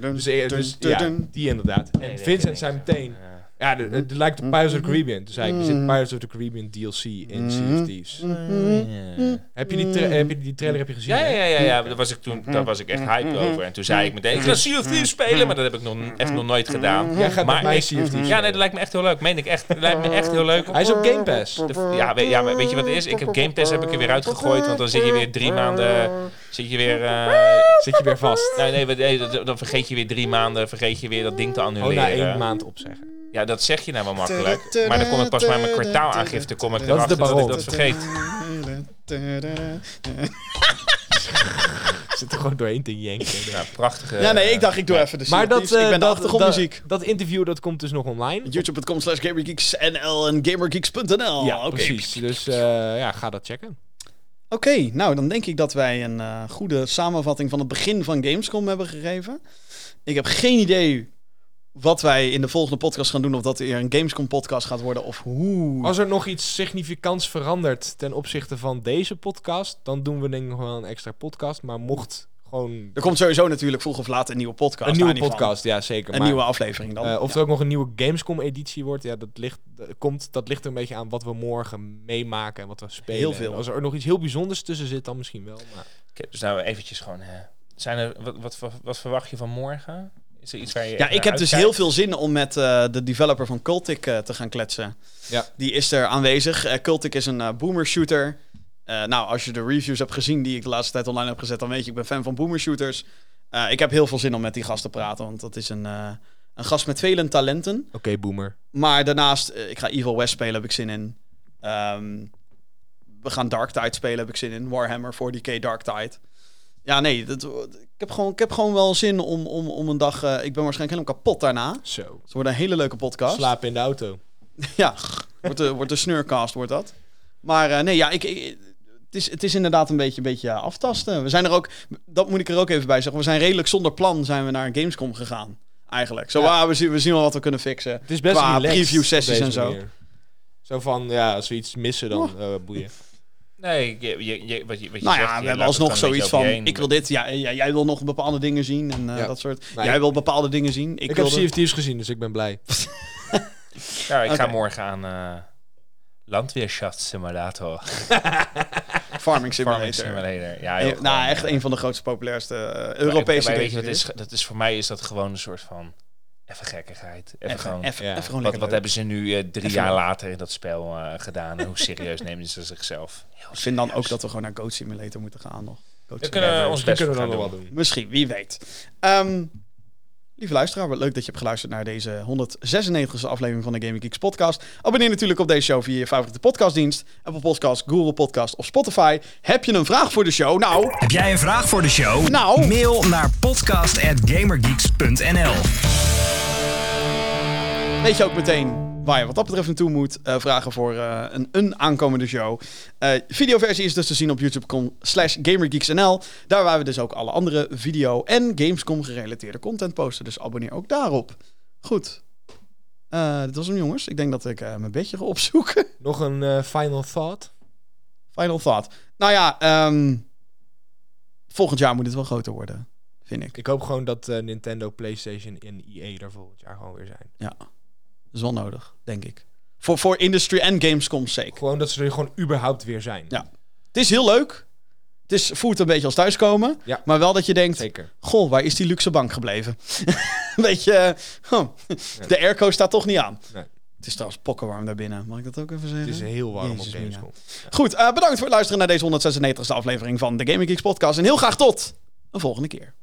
Dus, dus ja, die inderdaad. En nee, Vincent zei meteen, Ja. ja, de- de- het lijkt op Pirates of the Caribbean. Toen zei ik, er zit Pirates of the Caribbean DLC in Sea of Thieves. Ja. Heb je die, tra- heb je die trailer heb je gezien? Ja, ja, ja, ja, daar was ik toen, daar was ik echt hyped over. En toen zei ik meteen, ik ga Sea of Thieves spelen, maar dat heb ik nog, echt nog nooit gedaan. Jij gaat maar met mij Sea of Thieves Ja, nee, dat lijkt me echt heel leuk. Meen ik echt. Dat lijkt me echt heel leuk. Hij is op Game Pass. De- ja, weet, ja, maar weet je wat het is? Ik heb Game Pass heb ik er weer uitgegooid, want dan zit je weer drie maanden, zit je weer, eh, Zit je weer vast. nee, nee, dan- vergeet je weer drie maanden, vergeet je weer dat ding te Oh, na annuleren. één maand opzeggen. Ja, dat zeg je nou wel makkelijk. Maar dan kom ik pas bij mijn kwartaalaangifte, kom ik de erachter dat ik dat vergeet. Zit er gewoon doorheen te janken. Ja, prachtige... Ja, nee, ik dacht ik doe even de Maar dat, ik eh, ben de dat, achtergrondmuziek. dat, dat interview dat komt dus nog online. YouTube.com slash GamerGeeksNL en GamerGeeks.nl. ja, Oké. precies. Dus eh, ja, ga dat checken. Oké, nou dan denk ik dat wij een eh, goede samenvatting van het begin van Gamescom hebben gegeven. Ik heb geen idee wat wij in de volgende podcast gaan doen. Of dat er een Gamescom podcast gaat worden of hoe. Als er nog iets significants verandert ten opzichte van deze podcast, dan doen we denk ik nog wel een extra podcast. Maar mocht gewoon Er komt sowieso natuurlijk vroeg of laat een nieuwe podcast. een nieuwe van. podcast, ja zeker. Een maar, nieuwe aflevering dan. eh, of Ja. er ook nog een nieuwe Gamescom-editie wordt, ja, dat ligt, dat komt, dat ligt er een beetje aan wat we morgen meemaken en wat we spelen. Heel veel. En Als er nog iets heel bijzonders tussen zit, dan misschien wel. Maar... Oké, dus nou eventjes gewoon... eh, zijn er, wat, wat, wat verwacht je van morgen? Is er iets waar je Ja, ik naar heb dus heel veel zin om met eh, de developer van Cultic eh, te gaan kletsen. Ja. Die is er aanwezig. Eh Cultic is een eh, boomer shooter. Eh, nou, als je de reviews hebt gezien die ik de laatste tijd online heb gezet, dan weet je, ik ben fan van boomer shooters. Eh, ik heb heel veel zin om met die gast te praten, want dat is een, eh, een gast met vele talenten. Oké, boomer. Maar daarnaast, eh, ik ga Evil West spelen, heb ik zin in. Ehm, we gaan Dark Tide spelen, heb ik zin in. Warhammer 40k Dark Tide. Ja, nee, dat, ik, heb gewoon, ik heb gewoon wel zin om, om, om een dag... eh, ik ben waarschijnlijk helemaal kapot daarna. Zo. Het wordt een hele leuke podcast. Slapen in de auto. Ja, wordt de, wordt de snurcast, wordt dat. Maar eh, nee, ja, ik, ik- het, is, het is inderdaad een beetje, een beetje ja, aftasten. We zijn er ook, dat moet ik er ook even bij zeggen, we zijn redelijk zonder plan zijn we naar Gamescom gegaan. Eigenlijk. Zo, Ja. ah, we, zien, we zien wel wat we kunnen fixen. Het is best Qua preview sessies en zo. manier. Zo van, ja, als we iets missen, dan eh, boeien. Nee, je, je, je, wat je, wat je Nou zegt, ja, we hebben alsnog zoiets van, heen. ik wil dit, ja, ja, jij wil nog bepaalde dingen zien en eh, Ja. dat soort. Nee. Jij wil bepaalde dingen zien. Ik, Ik, heb CFT's gezien, dus ik ben blij. Ja, ik ga morgen aan uh, Landwirtschaftssimulator. Farming Simulator. Farming Simulator. Ja, Eh, nou, gewoon, echt eh, een van de grootste, populairste eh, Europese maar weet je, games wat is, dat is voor mij is dat gewoon een soort van even gekkigheid. Even, Even, gewoon. even, ja. even gewoon wat, wat hebben ze nu eh, drie Even jaar leuk. later in dat spel eh, gedaan? En hoe serieus nemen ze zichzelf? Heel Ik vind dan ook dat we gewoon naar Goat Simulator moeten gaan nog. Goat We kunnen ons kunnen we dan nog wel doen. Misschien, wie weet. Ehm, Lieve luisteraar, wat leuk dat je hebt geluisterd naar deze 196e aflevering van de Gaming Geeks podcast. Abonneer natuurlijk op deze show via je favoriete podcastdienst. Apple Podcast, Google Podcast of Spotify. Heb je een vraag voor de show? Nou, Heb jij een vraag voor de show? Nou? Mail naar podcast.gamergeeks.nl weet je ook meteen waar je wat dat betreft naartoe moet. Eh, vragen voor eh, een, een aankomende show. Eh videoversie is dus te zien op youtube.com slash gamergeeksnl. Daar waar we dus ook alle andere video- en Gamescom gerelateerde content posten. Dus abonneer ook daarop. Goed. Dit was hem jongens. Ik denk dat ik mijn bedje ga opzoeken. Nog een final thought. Final thought. Nou ja, ehm, volgend jaar moet het wel groter worden. Vind ik. Ik hoop gewoon dat Nintendo, PlayStation en EA er volgend jaar gewoon weer zijn. Ja. Is wel nodig, denk ik. Voor, voor industry en Gamescom's sake. Gewoon dat ze er gewoon überhaupt weer zijn. Ja. Het is heel leuk. Het is, voelt een beetje als thuiskomen. Ja. Maar wel dat je denkt... Zeker. Goh, waar is die luxe bank gebleven? Weet je, huh, de airco staat toch niet aan. Nee. Het is trouwens pokkenwarm daarbinnen. Mag ik dat ook even zeggen? Het is heel warm Jezus, op. Gamescom. Goed, eh, bedankt voor het luisteren naar deze 196e aflevering van de Gaming Geeks podcast. En heel graag tot een volgende keer.